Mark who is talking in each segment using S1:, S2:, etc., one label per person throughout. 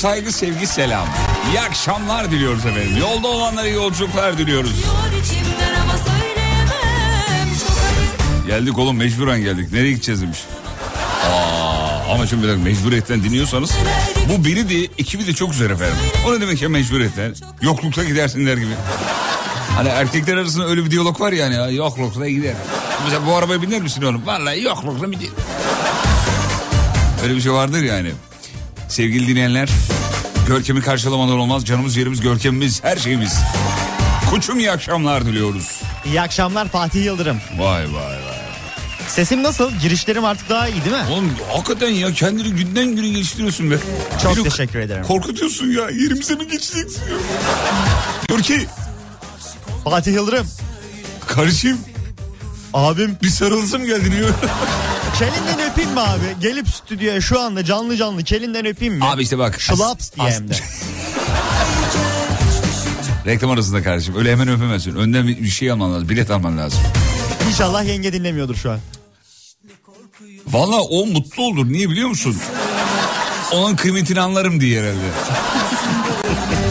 S1: saygı, sevgi, selam. İyi akşamlar diliyoruz efendim. Yolda olanlara yolculuklar diliyoruz. Geldik oğlum mecburen geldik. Nereye gideceğiz demiş. Aa, ama şimdi bir dakika mecburiyetten dinliyorsanız bu biri de ekibi de çok güzel efendim. O ne demek ya mecburiyetten? Yoklukta gidersin der gibi. Hani erkekler arasında öyle bir diyalog var yani ya, yoklukta gider. Mesela bu arabaya biner misin oğlum? Vallahi yoklukta gider. Öyle bir şey vardır yani. Sevgili dinleyenler Görkem'i karşılamadan olmaz. Canımız yerimiz görkemimiz her şeyimiz. Koçum iyi akşamlar diliyoruz.
S2: İyi akşamlar Fatih Yıldırım.
S1: Vay vay vay.
S2: Sesim nasıl? Girişlerim artık daha iyi değil mi?
S1: Oğlum hakikaten ya kendini günden güne geliştiriyorsun be.
S2: Çok Beni teşekkür ederim.
S1: Korkutuyorsun ya yerimize mi geçeceksin? Görke.
S2: Fatih Yıldırım.
S1: Kardeşim.
S2: Abim.
S1: Bir sarılsın geldin ya.
S2: Kelinden öpeyim mi abi? Gelip stüdyoya şu anda canlı canlı kelinden öpeyim mi?
S1: Abi işte bak.
S2: Şlaps diye hem de.
S1: Reklam arasında kardeşim. Öyle hemen öpemezsin. Önden bir şey alman lazım. Bilet alman lazım.
S2: İnşallah yenge dinlemiyordur şu an.
S1: Valla o mutlu olur. Niye biliyor musun? Onun kıymetini anlarım diye herhalde.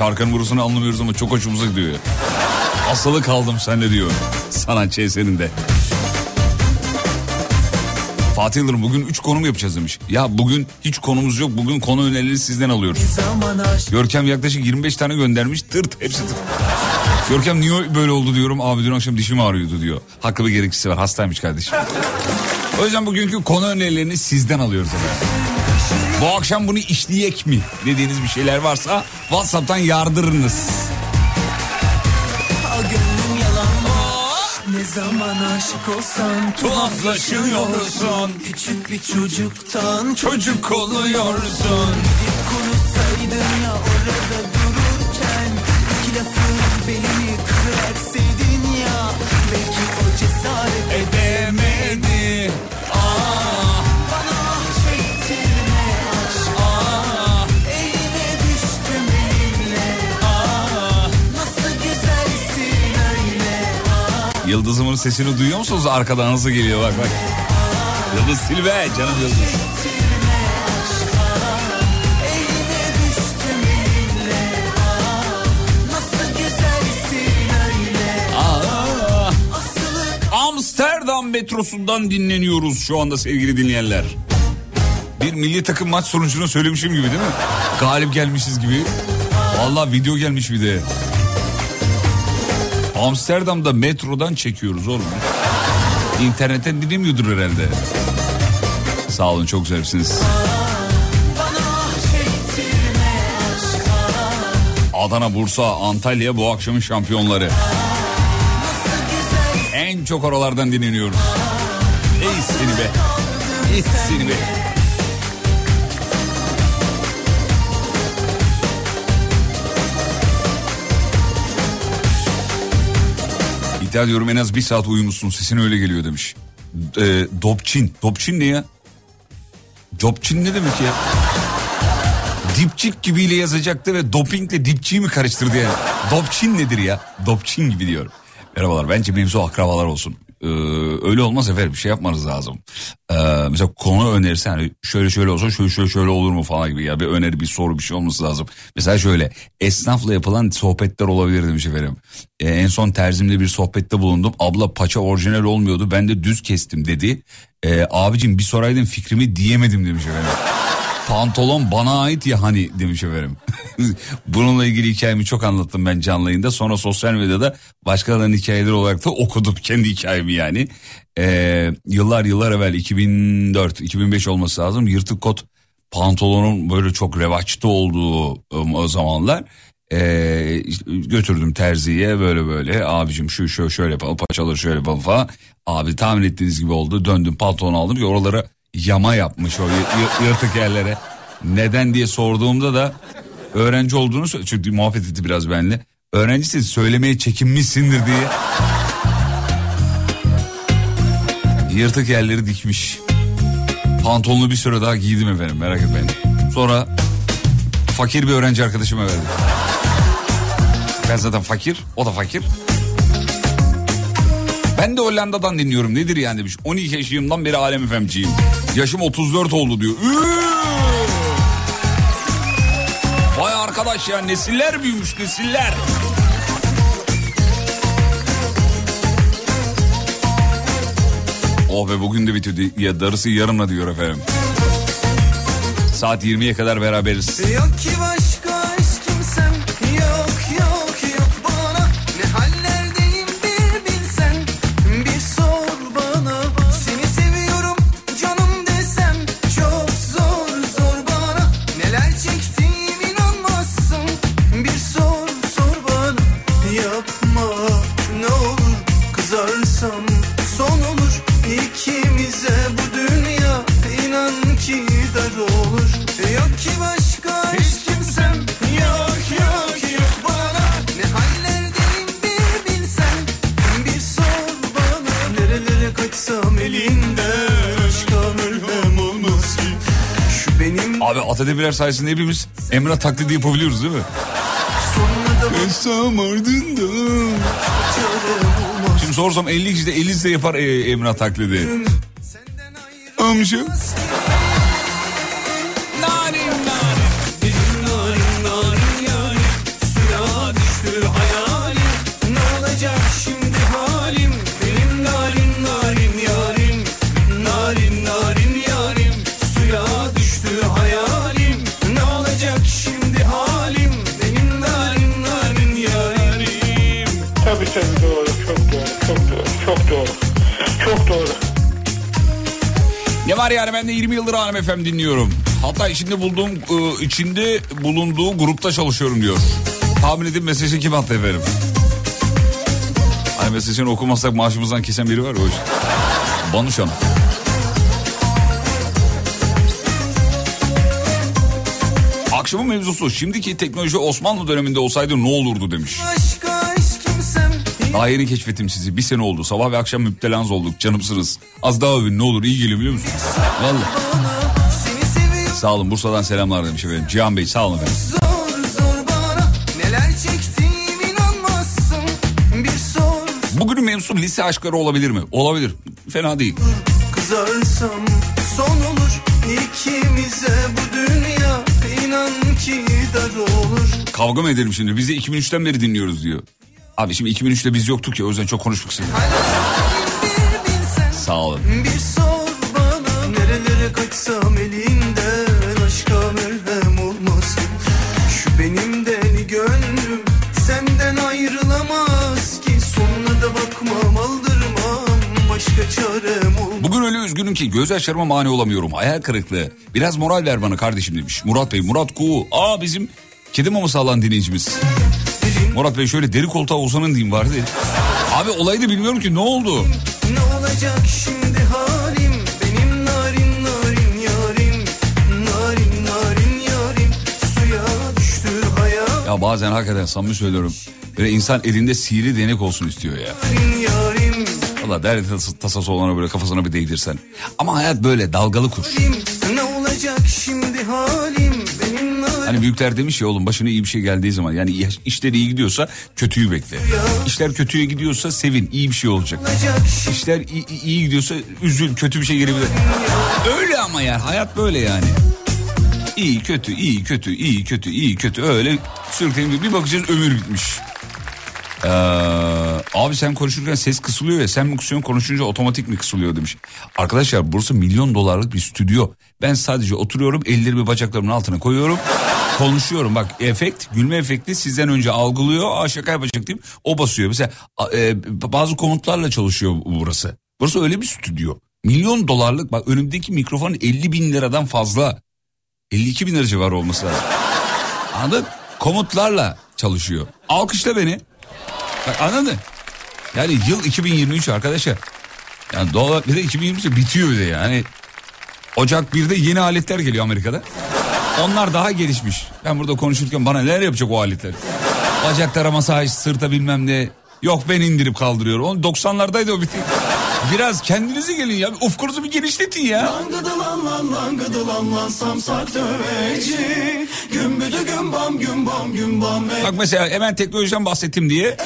S1: Şarkının vurusunu anlamıyoruz ama çok hoşumuza gidiyor. Asılı kaldım sende diyor. Sanatçı eserinde. Fatih Yıldırım bugün 3 konum yapacağız demiş. Ya bugün hiç konumuz yok. Bugün konu önerileri sizden alıyoruz. Görkem yaklaşık 25 tane göndermiş. Tırt hepsi tırt. Görkem niye böyle oldu diyorum. Abi dün akşam dişim ağrıyordu diyor. Haklı bir gerekçesi var. Hastaymış kardeşim. O yüzden bugünkü konu önerilerini sizden alıyoruz efendim. Bu akşam bunu işleyek mi dediğiniz bir şeyler varsa WhatsApp'tan yardırınız.
S3: Ne zaman aşık olsan tuhaflaşıyorsun Küçük bir çocuktan çocuk oluyorsun. Gidip konuşsaydın ya orada dururken. İki lafın belini kıraverseydin ya. Belki o cesaret edemedi
S1: Yıldızımın sesini duyuyor musunuz? Arkadan nasıl geliyor bak bak. Yıldız Silve canım Yıldız.
S3: Ah,
S1: Amsterdam metrosundan dinleniyoruz şu anda sevgili dinleyenler. Bir milli takım maç sonucunu söylemişim gibi değil mi? Galip gelmişiz gibi. Vallahi video gelmiş bir de. Amsterdam'da metrodan çekiyoruz oğlum. İnternetten dinlemiyordur herhalde. Sağ olun çok güzelsiniz. Adana, Bursa, Antalya bu akşamın şampiyonları. En çok oralardan dinleniyoruz. Ey seni be. Ey seni be. İddia ediyorum en az bir saat uyumuşsun sesin öyle geliyor demiş. E, Dobçin. Dobçin ne ya? Dobçin ne demek ya? Dipçik gibiyle yazacaktı ve dopingle dipçiyi mi karıştırdı yani? Dopçin nedir ya? Dopçin gibi diyorum. Merhabalar bence mevzu akrabalar olsun. Ee, öyle olmaz efendim bir şey yapmanız lazım. Ee, mesela konu önerisi hani şöyle şöyle olsa şöyle şöyle şöyle olur mu falan gibi ya bir öneri bir soru bir şey olması lazım. Mesela şöyle esnafla yapılan sohbetler olabilir demiş efendim. Ee, en son terzimle bir sohbette bulundum. Abla paça orijinal olmuyordu ben de düz kestim dedi. Ee, abicim bir soraydın fikrimi diyemedim demiş efendim. Pantolon bana ait ya hani demiş efendim. Bununla ilgili hikayemi çok anlattım ben canlı yayında. Sonra sosyal medyada başkalarının hikayeleri olarak da okudum kendi hikayemi yani. Ee, yıllar yıllar evvel 2004-2005 olması lazım. Yırtık kot pantolonun böyle çok revaçta olduğu o zamanlar. Ee, götürdüm terziye böyle böyle abicim şu şu şöyle yapalım paçaları şöyle yapalım falan. Abi tahmin ettiğiniz gibi oldu döndüm pantolon aldım ki oralara yama yapmış o yırtık yerlere. Neden diye sorduğumda da öğrenci olduğunu çünkü muhabbet etti biraz benimle. Öğrencisin söylemeye çekinmişsindir diye. Yırtık yerleri dikmiş. Pantolonu bir süre daha giydim efendim merak etmeyin. Sonra fakir bir öğrenci arkadaşıma verdim. Ben zaten fakir, o da fakir. Ben de Hollanda'dan dinliyorum nedir yani demiş. 12 yaşımdan beri Alem FM'ciyim. Yaşım 34 oldu diyor. Üü! Vay arkadaş ya nesiller büyümüş nesiller. Oh be bugün de bitirdi. Ya darısı yarımla diyor efendim. Saat 20'ye kadar beraberiz.
S3: Yok ki başka
S1: Atademirler sayesinde hepimiz Emrah taklidi yapabiliyoruz değil mi? Esam
S3: olmaz
S1: Şimdi sorsam 50 kişi de 50 de yapar e, Emrah taklidi. Amca.
S3: Ne
S1: var yani ben de 20 yıldır Alem FM dinliyorum. Hatta içinde bulduğum e, içinde bulunduğu grupta çalışıyorum diyor. Tahmin edin mesajı kim attı efendim? Hani mesajını okumazsak maaşımızdan kesen biri var ya o. Banuş Hanım. Akşamın mevzusu şimdiki teknoloji Osmanlı döneminde olsaydı ne olurdu demiş.
S4: Kimsem
S1: Daha yeni keşfettim sizi. Bir sene oldu. Sabah ve akşam müptelanız olduk. Canımsınız. Az daha övün ne olur. iyi geliyor biliyor musunuz?
S4: Seviyorum
S1: Sağ olun. Bursa'dan selamlar demiş efendim. Cihan Bey sağ olun efendim. Bugünün mevzusu lise aşkları olabilir mi? Olabilir. Fena değil.
S4: Kızarsam son olur ikimize bu dünya inan ki dar olur
S1: Kavga mı edelim şimdi? Bizi 2003'ten beri dinliyoruz diyor. Abi şimdi 2003'te biz yoktuk ya o yüzden çok.
S4: Bir bilsen
S1: Sağ olun.
S4: bir sor bana Nerelere kaçsam elinden aşka merhem olmasın Şu benim deli gönlüm senden ayrılamaz ki Sonuna da bakmam aldırmam başka çarem olmaz
S1: Bugün öyle üzgünüm ki göz yaşlarıma mani olamıyorum. Hayal kırıklığı. Biraz moral ver bana kardeşim demiş. Murat Bey, Murat Kuğu. Aa bizim kedi maması alan dinleyicimiz. Murat Bey şöyle deri koltuğa uzanın diyeyim vardı. Abi olayı da bilmiyorum ki ne oldu?
S4: Ne olacak şimdi halim benim narin narin yarim Narin narin yarim suya düştü hayal
S1: Ya bazen hakikaten samimi söylüyorum. Böyle insan elinde sihirli değnek olsun istiyor ya.
S4: yarim
S1: Valla derdi tas- tasası olana böyle kafasına bir değdirsen. Ama hayat böyle dalgalı kur.
S4: Ne olacak şimdi narin
S1: Hani büyükler demiş ya oğlum başına iyi bir şey geldiği zaman yani iş- işler iyi gidiyorsa kötüyü bekle. İşler kötüye gidiyorsa sevin iyi bir şey olacak. İşler iyi, iyi gidiyorsa üzül kötü bir şey gelebilir. Öyle ama yani hayat böyle yani. İyi kötü iyi kötü iyi kötü iyi kötü öyle sürükleyin bir bakacağız ömür bitmiş. Ee, abi sen konuşurken ses kısılıyor ya sen mi kısıyorsun konuşunca otomatik mi kısılıyor demiş. Arkadaşlar burası milyon dolarlık bir stüdyo. Ben sadece oturuyorum ellerimi bacaklarımın altına koyuyorum. Konuşuyorum bak efekt gülme efekti sizden önce algılıyor. Aa şaka yapacak diyeyim o basıyor. Mesela e, bazı komutlarla çalışıyor burası. Burası öyle bir stüdyo. Milyon dolarlık bak önümdeki mikrofon 50 bin liradan fazla. 52 bin lira civarı olması lazım. Anladın? Komutlarla çalışıyor. Alkışla beni. Bak anladın? Yani yıl 2023 arkadaşlar. Yani doğal bir de 2023 bitiyor bir de yani. Ocak 1'de yeni aletler geliyor Amerika'da. Onlar daha gelişmiş. Ben burada konuşurken bana neler yapacak o aletler? Bacaklara masaj, sırta bilmem ne. Yok ben indirip kaldırıyorum. Onu 90'lardaydı o bitti. Biraz kendinize gelin ya. Ufkunuzu bir genişletin ya.
S3: Gıdılan lan lan gıdılan lan samsak döveci Gümbüdü gümbam gümbam gümbam
S1: Bak mesela hemen teknolojiden bahsettim diye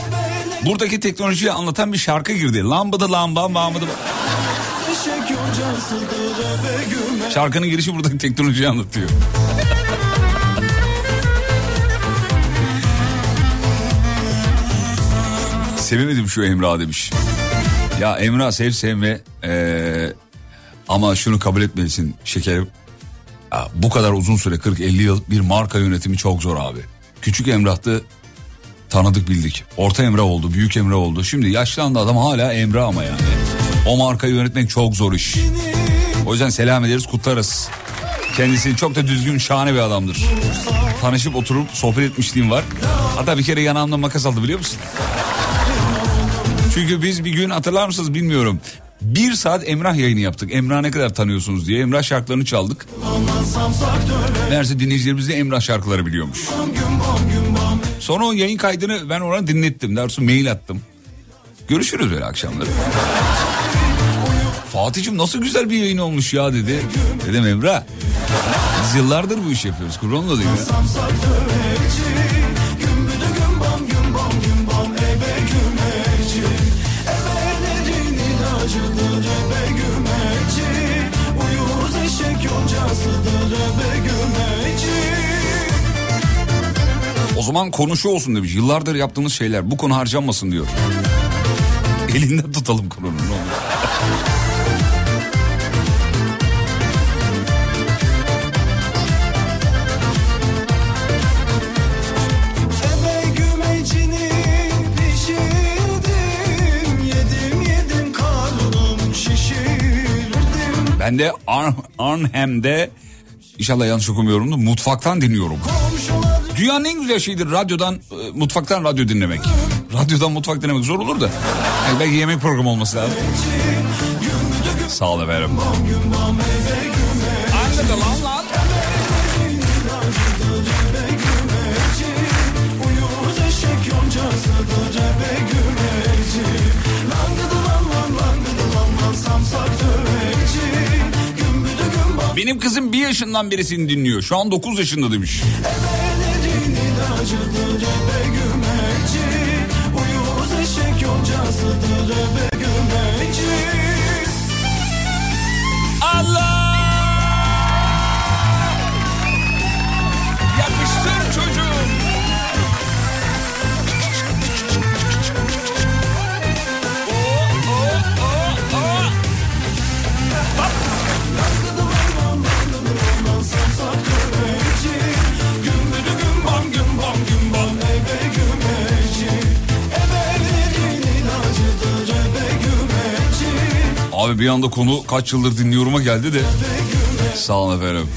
S1: buradaki teknolojiyi anlatan bir şarkı girdi. Lambıdı lamba lambıdı. Şarkının girişi buradaki teknolojiyi anlatıyor. Sevemedim şu Emrah demiş. Ya Emrah sev sevme ee, ama şunu kabul etmelisin şekerim. Ya, bu kadar uzun süre 40-50 yıl bir marka yönetimi çok zor abi. Küçük Emrah'tı tanıdık bildik. Orta Emrah oldu, büyük Emrah oldu. Şimdi yaşlandı adam hala Emrah ama yani. O markayı yönetmek çok zor iş. O yüzden selam ederiz, kutlarız. Kendisi çok da düzgün, şahane bir adamdır. Tanışıp oturup sohbet etmişliğim var. Hatta bir kere yanağımdan makas aldı biliyor musun? Çünkü biz bir gün hatırlar mısınız bilmiyorum. Bir saat Emrah yayını yaptık. Emrah ne kadar tanıyorsunuz diye. Emrah şarkılarını çaldık. Meğerse dinleyicilerimiz de Emrah şarkıları biliyormuş. Sonra o yayın kaydını ben ona dinlettim. Doğrusu mail attım. Görüşürüz öyle akşamları. Fatih'cim nasıl güzel bir yayın olmuş ya dedi. Dedim Emrah. Biz yıllardır bu işi yapıyoruz. Kurban olayım ya. Zaman konu şu olsun demiş. Yıllardır yaptığımız şeyler bu konu harcanmasın diyor. Elinden tutalım konunun Ben de Ar- Arnhem'de İnşallah yanlış okumuyorum da mutfaktan dinliyorum. Dünyanın en güzel şeyidir radyodan, e, mutfaktan radyo dinlemek. Radyodan mutfak dinlemek zor olur da. Yani belki yemek programı olması lazım. Sağ ol efendim. Anladı lan lan.
S3: Uyuz eşek yoncasıdır ebe gümeci Langıdı lan lan langıdı lan lan samsak döveci Gümbüdü gümbam
S1: Benim kızım bir yaşından birisini dinliyor. Şu an 9 yaşında demiş.
S3: ebelediğin ilacıdır ebe
S1: Abi bir anda konu kaç yıldır dinliyorum'a geldi de. Sağ olun efendim.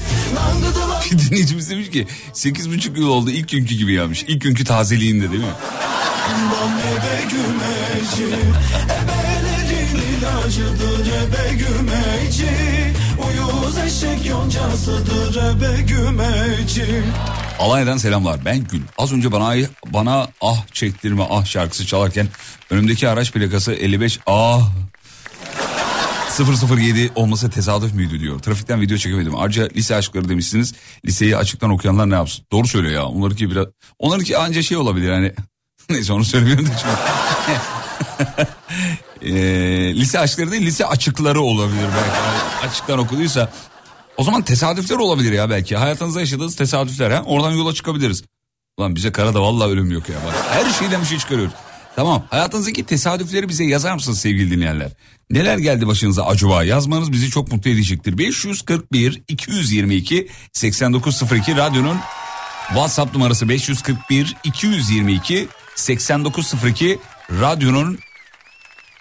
S1: Bir dinleyicimiz demiş ki 8,5 yıl oldu ilk günkü gibi yapmış. İlk günkü tazeliğinde değil mi?
S3: Bam ebe
S1: selamlar. Ben Gül. Az önce bana bana ah çektirme ah şarkısı çalarken önümdeki araç plakası 55 ah 007 olması tesadüf müydü diyor. Trafikten video çekemedim. Ayrıca lise aşkları demişsiniz. Liseyi açıktan okuyanlar ne yapsın? Doğru söylüyor ya. Onlarınki biraz... Onlarınki anca şey olabilir yani. Neyse onu söylemiyorum da. Ee, lise aşkları değil lise açıkları olabilir belki. Yani açıktan okuduysa o zaman tesadüfler olabilir ya belki. Hayatınızda yaşadığınız tesadüfler ha. Oradan yola çıkabiliriz. Ulan bize karada vallahi ölüm yok ya. Bak, her şeyden bir şey çıkarıyoruz. Tamam hayatınızdaki tesadüfleri bize yazar mısınız sevgili dinleyenler? Neler geldi başınıza acaba yazmanız bizi çok mutlu edecektir. 541 222 8902 radyonun WhatsApp numarası 541 222 8902 radyonun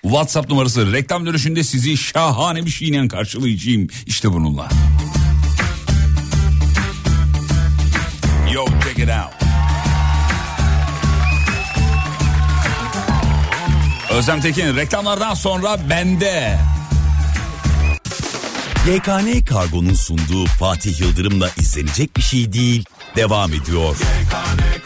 S1: WhatsApp numarası reklam dönüşünde sizi şahane bir şeyle karşılayacağım işte bununla. Yo check it out. Özlem Tekin reklamlardan sonra bende.
S5: YKN Kargo'nun sunduğu Fatih Yıldırım'la izlenecek bir şey değil devam ediyor.
S6: Gün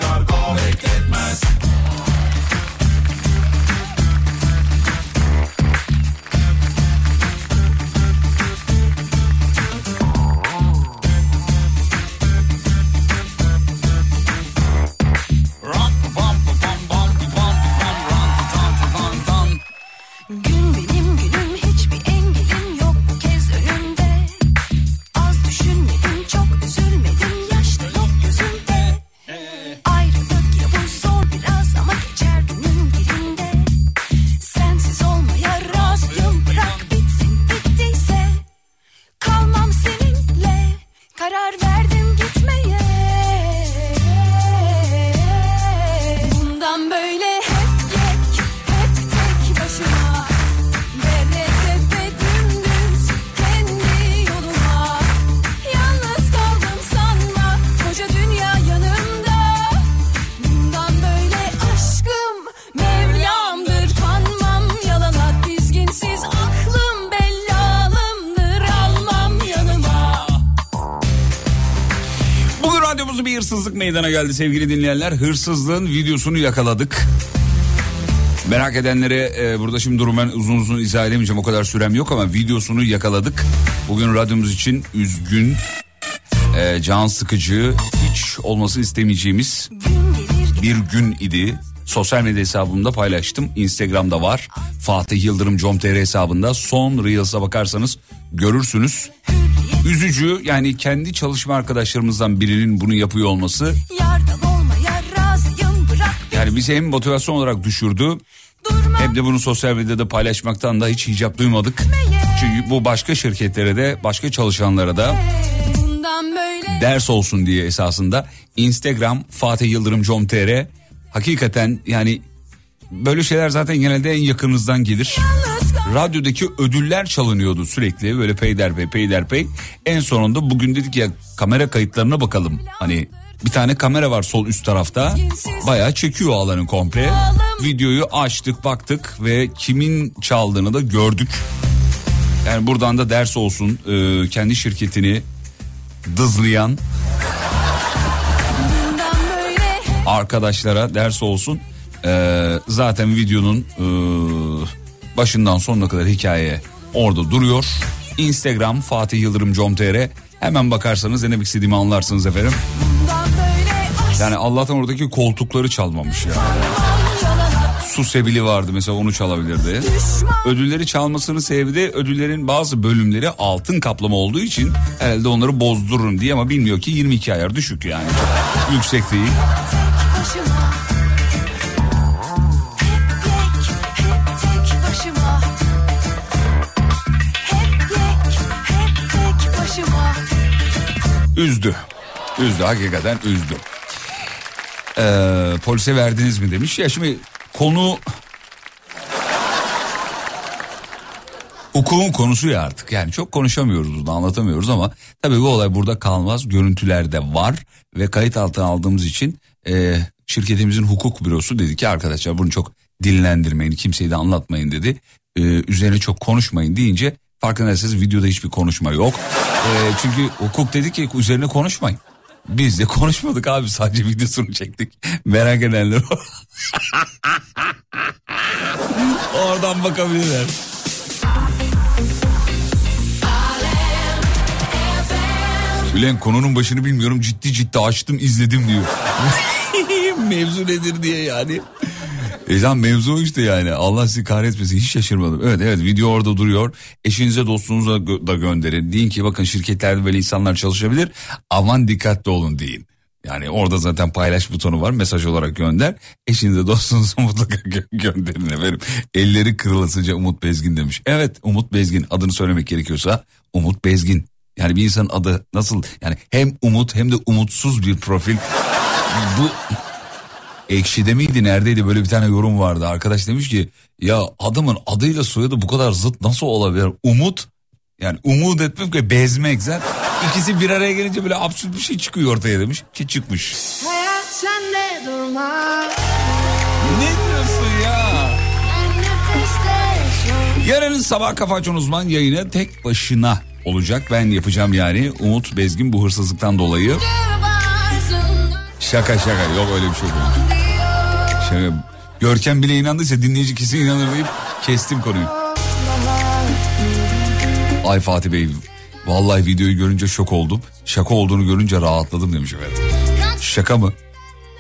S1: sevgili dinleyenler. Hırsızlığın videosunu yakaladık. Merak edenlere e, burada şimdi durum ben uzun uzun izah edemeyeceğim o kadar sürem yok ama videosunu yakaladık. Bugün radyomuz için üzgün, e, can sıkıcı, hiç olması istemeyeceğimiz bir gün idi. Sosyal medya hesabımda paylaştım. Instagram'da var. Fatih Yıldırım com.tr hesabında son Reels'a bakarsanız görürsünüz. Üzücü. Yani kendi çalışma arkadaşlarımızdan birinin bunu yapıyor olması. Yani bizi hem motivasyon olarak düşürdü hem de bunu sosyal medyada paylaşmaktan da hiç icap duymadık. Çünkü bu başka şirketlere de başka çalışanlara da ders olsun diye esasında Instagram Fatih Yıldırım com.tr hakikaten yani böyle şeyler zaten genelde en yakınınızdan gelir.
S6: yalnız
S1: radyodaki ödüller çalınıyordu sürekli böyle peyderpey peyderpey. En sonunda bugün dedik ya kamera kayıtlarına bakalım. Hani bir tane kamera var sol üst tarafta. Bayağı çekiyor alanı komple. Videoyu açtık baktık ve kimin çaldığını da gördük. Yani buradan da ders olsun e, kendi şirketini dızlayan arkadaşlara ders olsun. Ee, zaten videonun e, başından sonuna kadar hikaye orada duruyor. Instagram Fatih Yıldırım com.tr hemen bakarsanız ne demek istediğimi anlarsınız efendim. Yani Allah'tan oradaki koltukları çalmamış ya. Su sebili vardı mesela onu çalabilirdi. Ödülleri çalmasının sebebi de ödüllerin bazı bölümleri altın kaplama olduğu için herhalde onları bozdururum diye ama bilmiyor ki 22 ayar düşük yani. Yüksek değil. Üzdü. Üzdü hakikaten üzdü. Ee, polise verdiniz mi demiş. Ya şimdi konu hukukun konusu ya artık. Yani çok konuşamıyoruz burada anlatamıyoruz ama tabii bu olay burada kalmaz. Görüntüler de var ve kayıt altına aldığımız için e, şirketimizin hukuk bürosu dedi ki arkadaşlar bunu çok dinlendirmeyin kimseyi de anlatmayın dedi. Ee, üzerine çok konuşmayın deyince farkındaysanız videoda hiçbir konuşma yok. Ee, çünkü hukuk dedi ki üzerine konuşmayın. Biz de konuşmadık abi sadece videosunu çektik. Merak edenler oradan bakabilirler. Ulan konunun başını bilmiyorum ciddi ciddi açtım izledim diyor. mevzu nedir diye yani. E lan mevzu işte yani Allah sizi kahretmesin hiç şaşırmadım. Evet evet video orada duruyor. Eşinize dostunuza gö- da gönderin. Deyin ki bakın şirketlerde böyle insanlar çalışabilir. Aman dikkatli olun deyin. Yani orada zaten paylaş butonu var mesaj olarak gönder. Eşinize dostunuza mutlaka gö- gönderin efendim. Elleri kırılasıca Umut Bezgin demiş. Evet Umut Bezgin adını söylemek gerekiyorsa Umut Bezgin. Yani bir insanın adı nasıl yani hem umut hem de umutsuz bir profil. Bu Ekşi'de miydi neredeydi böyle bir tane yorum vardı. Arkadaş demiş ki ya adamın adıyla soyadı bu kadar zıt nasıl olabilir? Umut yani umut etmek ve bezmek zaten ikisi bir araya gelince böyle absürt bir şey çıkıyor ortaya demiş ki çıkmış.
S6: Hayat sende durma
S1: Ne diyorsun ya? Yarının sabah kafa açan uzman yayını tek başına olacak. Ben yapacağım yani Umut Bezgin bu hırsızlıktan dolayı. Şaka şaka yok öyle bir şey değil. Şaka. Görkem bile inandıysa dinleyici kesin inanır deyip kestim konuyu. Ay Fatih Bey vallahi videoyu görünce şok oldum. Şaka olduğunu görünce rahatladım demiş efendim. Şaka mı?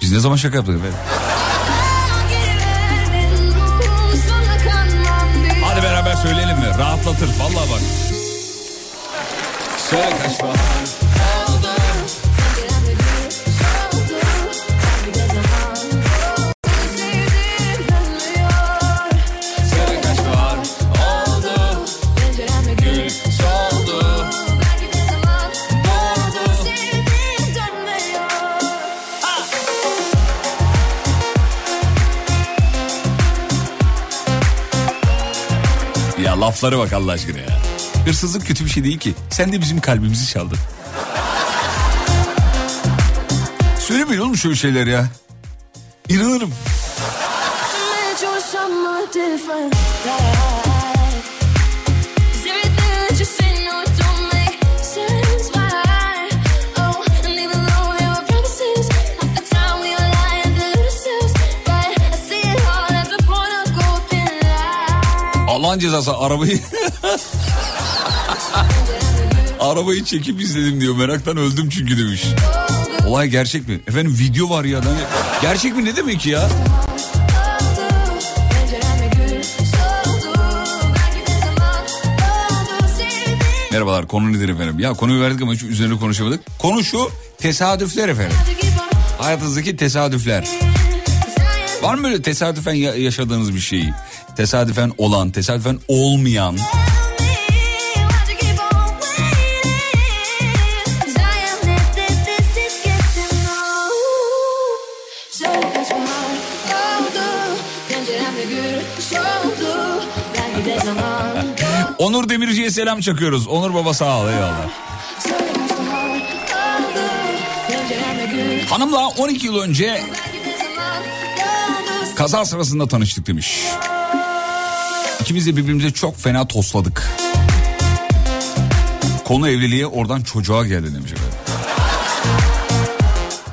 S1: Biz ne zaman şaka yaptık efendim? Hadi beraber söyleyelim mi? Rahatlatır vallahi bak. Söyle kaç Ya lafları bak Allah aşkına ya. Hırsızlık kötü bir şey değil ki. Sen de bizim kalbimizi çaldın. Söylemeyin oğlum şöyle şeyler ya. İnanırım. Allah'ın cezası arabayı... arabayı çekip izledim diyor. Meraktan öldüm çünkü demiş. Olay gerçek mi? Efendim video var ya. Hani gerçek mi ne demek ya? Merhabalar konu nedir efendim? Ya konuyu verdik ama hiç üzerine konuşamadık. Konu şu tesadüfler efendim. Hayatınızdaki tesadüfler. Var mı böyle tesadüfen ya- yaşadığınız bir şey? Tesadüfen olan, tesadüfen olmayan. Onur Demirci'ye selam çakıyoruz. Onur baba sağ ol eyvallah. Hanımla 12 yıl önce kaza sırasında tanıştık demiş. İkimiz de birbirimize çok fena tosladık. Konu evliliğe oradan çocuğa geldi demiş efendim.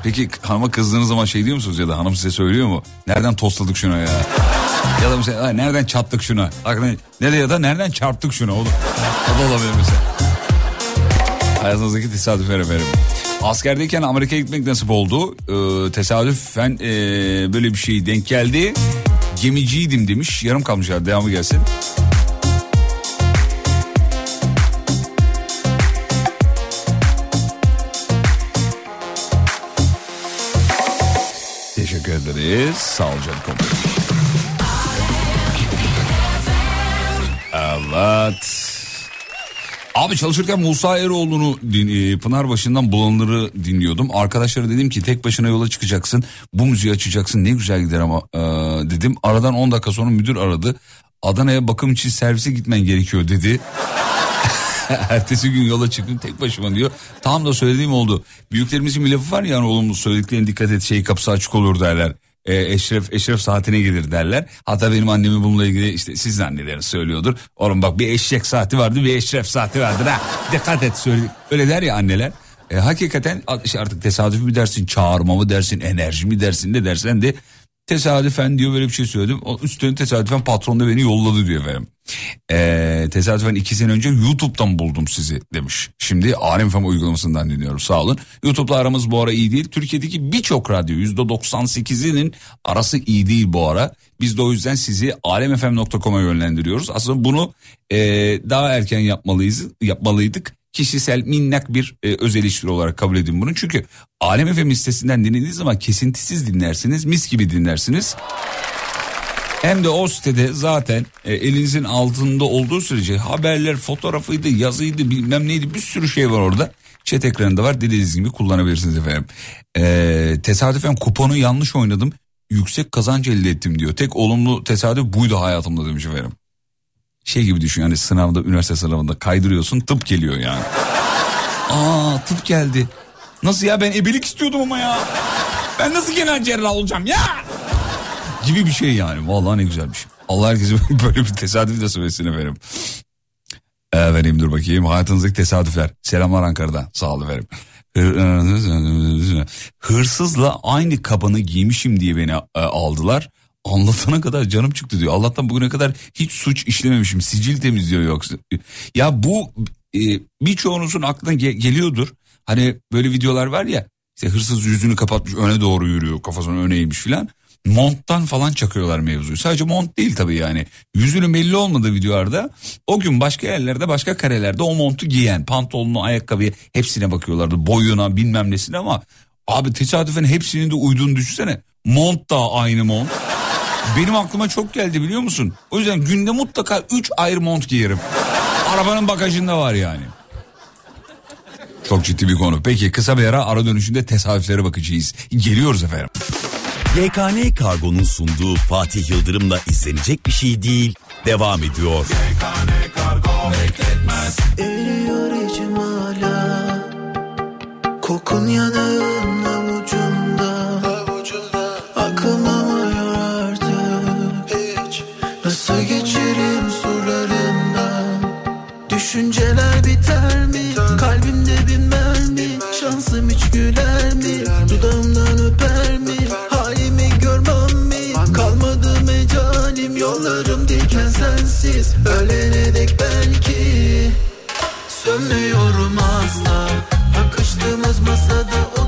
S1: Peki hanıma kızdığınız zaman şey diyor musunuz ya da hanım size söylüyor mu? Nereden tosladık şuna ya? Ya da mesela "Ay, nereden çattık şuna? Aklına- Nerede ya da nereden çarptık şuna oğlum? O da olabilir mesela. Hayatınızdaki tesadüfler efendim. Askerdeyken Amerika'ya gitmek nasip oldu. Ee, tesadüfen ee, böyle bir şey denk geldi. Gemiciydim demiş. Yarım kalmış ya devamı gelsin. Teşekkür ederiz. Sağ canım komiserim. Evet. Abi çalışırken Musa Eroğlu'nu e, Pınarbaşı'ndan Bulanır'ı dinliyordum. Arkadaşlara dedim ki tek başına yola çıkacaksın. Bu müziği açacaksın ne güzel gider ama e, dedim. Aradan 10 dakika sonra müdür aradı. Adana'ya bakım için servise gitmen gerekiyor dedi. Ertesi gün yola çıktım tek başıma diyor. Tam da söylediğim oldu. Büyüklerimizin bir lafı var ya hani olumlu söylediklerine dikkat et şey kapısı açık olur derler. E, eşref eşref saatine gelir derler. Hatta benim annemi bununla ilgili işte siz anneleriniz söylüyordur. Oğlum bak bir eşek saati vardı bir eşref saati vardır ha. Dikkat et söyle. Öyle der ya anneler. E, hakikaten işte artık tesadüf mü dersin çağırma mı dersin enerji mi dersin de dersen de tesadüfen diyor böyle bir şey söyledim. O Üstüne tesadüfen patron da beni yolladı diyor efendim. Ee, tesadüfen iki sene önce YouTube'dan buldum sizi demiş. Şimdi Alem FM uygulamasından dinliyorum sağ olun. YouTube'la aramız bu ara iyi değil. Türkiye'deki birçok radyo %98'inin arası iyi değil bu ara. Biz de o yüzden sizi alemfm.com'a yönlendiriyoruz. Aslında bunu e, daha erken yapmalıyız, yapmalıydık. Kişisel minnak bir e, öz eleştiri olarak kabul edin bunu. Çünkü Alem FM listesinden dinlediğiniz zaman kesintisiz dinlersiniz, mis gibi dinlersiniz. Hem de o sitede zaten e, elinizin altında olduğu sürece haberler, fotoğrafıydı, yazıydı, bilmem neydi bir sürü şey var orada. Chat ekranında var dilediğiniz gibi kullanabilirsiniz efendim. E, tesadüfen kuponu yanlış oynadım. Yüksek kazanç elde ettim diyor. Tek olumlu tesadüf buydu hayatımda demiş efendim. Şey gibi düşün yani sınavda, üniversite sınavında kaydırıyorsun tıp geliyor yani. Aa tıp geldi. Nasıl ya ben ebelik istiyordum ama ya. Ben nasıl genel cerrah olacağım ya? gibi bir şey yani. Vallahi ne güzelmiş. Allah herkese böyle bir tesadüf de söylesin efendim. Vereyim dur bakayım. Hayatınızdaki tesadüfler. Selamlar Ankara'dan. Sağ olun efendim. Hır- Hırsızla aynı kabanı giymişim diye beni e, aldılar. Anlatana kadar canım çıktı diyor. Allah'tan bugüne kadar hiç suç işlememişim. Sicil temizliyor yoksa. Ya bu e, birçoğunuzun aklına ge- geliyordur. Hani böyle videolar var ya. İşte hırsız yüzünü kapatmış öne doğru yürüyor. Kafasını öne eğmiş filan. Monttan falan çakıyorlar mevzuyu. Sadece mont değil tabii yani. Yüzünün belli olmadığı videolarda o gün başka yerlerde başka karelerde o montu giyen pantolonu ayakkabıyı hepsine bakıyorlardı. Boyuna bilmem nesine ama abi tesadüfen hepsinin de uyduğunu düşünsene. Mont da aynı mont. Benim aklıma çok geldi biliyor musun? O yüzden günde mutlaka 3 ayrı mont giyerim. Arabanın bagajında var yani. Çok ciddi bir konu. Peki kısa bir ara ara dönüşünde tesadüflere bakacağız. Geliyoruz efendim.
S5: YKN Kargo'nun sunduğu Fatih Yıldırım'la izlenecek bir şey değil. Devam ediyor.
S4: Eriyor içim hala Kokun yanağın Düşünceler biter mi? Kalbimde bir mermi Şansım hiç güler mi? Dudağımdan öper mi? Halimi görmem mi? Kalmadı mecalim Yollarım diken sensiz Ölene dek belki Sönmüyorum asla Bakıştığımız masada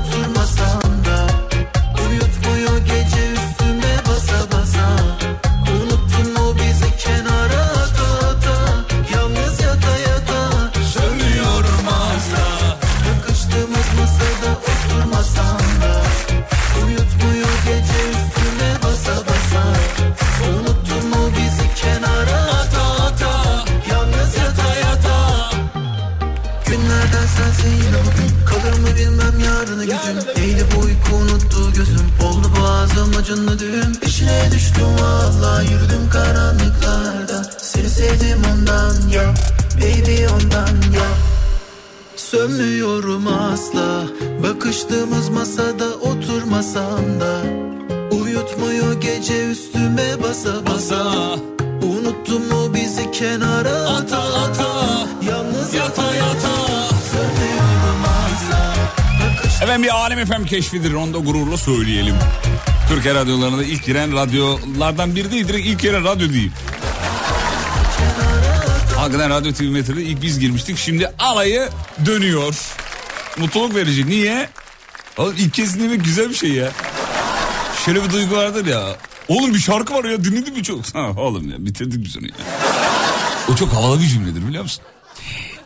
S4: Neydi bu uyku unuttu gözüm Oldu boğazım acınlı düğüm İçine düştüm valla Yürüdüm karanlıklarda. Seni sevdim ondan ya baby ondan yok Sönmüyorum asla Bakıştığımız masada oturmasam da. Uyutmuyor gece üstüme basa basa. Unuttun mu bizi kenara? Ata ata. Yalnız yata yata. asla
S1: Efendim bir Alem FM keşfidir onu da gururla söyleyelim. Türkiye radyolarına ilk giren radyolardan biri değil direkt ilk giren radyo değil. Hakikaten Radyo TV Metro'da ilk biz girmiştik. Şimdi alayı dönüyor. Mutluluk verici. Niye? Oğlum ilk kez dinlemek güzel bir şey ya. Şöyle bir duygu vardır ya. Oğlum bir şarkı var ya dinledin mi çok? Ha, oğlum ya bitirdik biz onu ya. O çok havalı bir cümledir biliyor musun?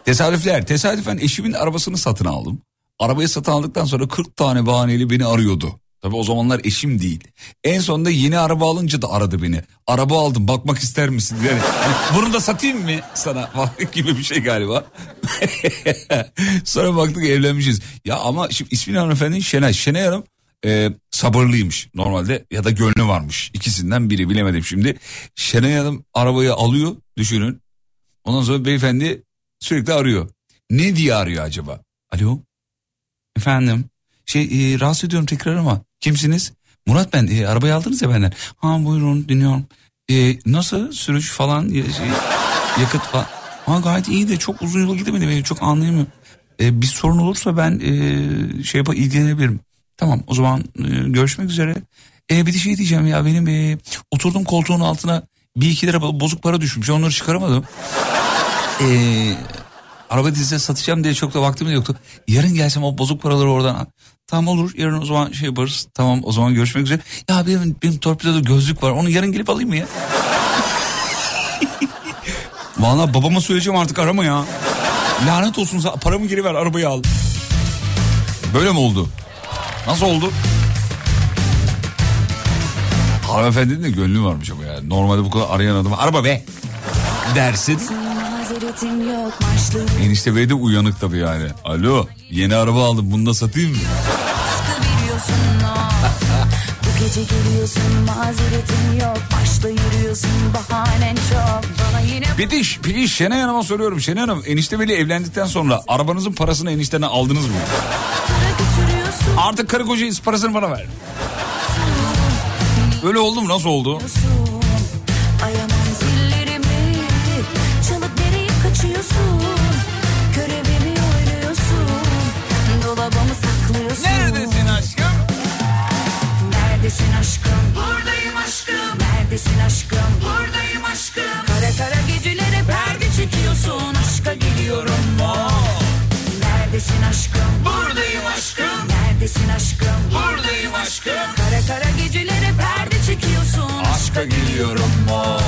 S1: Tesadüfler. Tesadüfen eşimin arabasını satın aldım. Arabayı satın aldıktan sonra 40 tane bahaneyle beni arıyordu. Tabii o zamanlar eşim değil. En sonunda yeni araba alınca da aradı beni. Araba aldım bakmak ister misin? Yani, hani bunu da satayım mı sana? gibi bir şey galiba. sonra baktık evlenmişiz. Ya ama şimdi ismini hanımefendinin Şenay. Şenay Hanım e, sabırlıymış normalde ya da gönlü varmış. İkisinden biri bilemedim şimdi. Şenay Hanım arabayı alıyor düşünün. Ondan sonra beyefendi sürekli arıyor. Ne diye arıyor acaba? Alo? Efendim? Şey e, rahatsız ediyorum tekrar ama kimsiniz? Murat ben e, arabayı aldınız ya benden. Ha buyurun dinliyorum. E, nasıl sürüş falan şey, yakıt falan. Ha gayet iyi de çok uzun yola gidemedi beni çok anlayamıyorum. E, bir sorun olursa ben e, şey yapar ilgilenebilirim. Tamam o zaman e, görüşmek üzere. E, bir de şey diyeceğim ya benim e, oturdum koltuğun altına bir iki lira bozuk para düşmüş onları çıkaramadım. E, araba dizide satacağım diye çok da vaktim de yoktu. Yarın gelsem o bozuk paraları oradan al. Tamam olur yarın o zaman şey yaparız. Tamam o zaman görüşmek üzere. Ya benim, benim torpidoda gözlük var onu yarın gelip alayım mı ya? Vallahi babama söyleyeceğim artık arama ya. Lanet olsun paramı geri ver arabayı al. Böyle mi oldu? Nasıl oldu? Hanımefendinin de gönlü varmış ama ya. Normalde bu kadar arayan adama araba be dersin.
S6: Mazeretim yok maçlı
S1: Enişte bey de uyanık tabii yani. Alo yeni araba aldım bunu da satayım mı?
S6: Bu gece geliyorsun mazeretim yok Başta yürüyorsun bahanen çok Bana yine
S1: Bir de, bir de Şenay Hanım'a soruyorum. Şenay Hanım enişte beyle evlendikten sonra arabanızın parasını eniştene aldınız mı? Artık karı koca parasını bana ver. Öyle oldu mu? Nasıl oldu?
S6: Geliyorum mu? Neredesin aşkım? Buradayım aşkım. Neredesin aşkım? Buradayım aşkım. Kara kara gecelere perde çekiyorsun.
S1: Aşka geliyorum mu?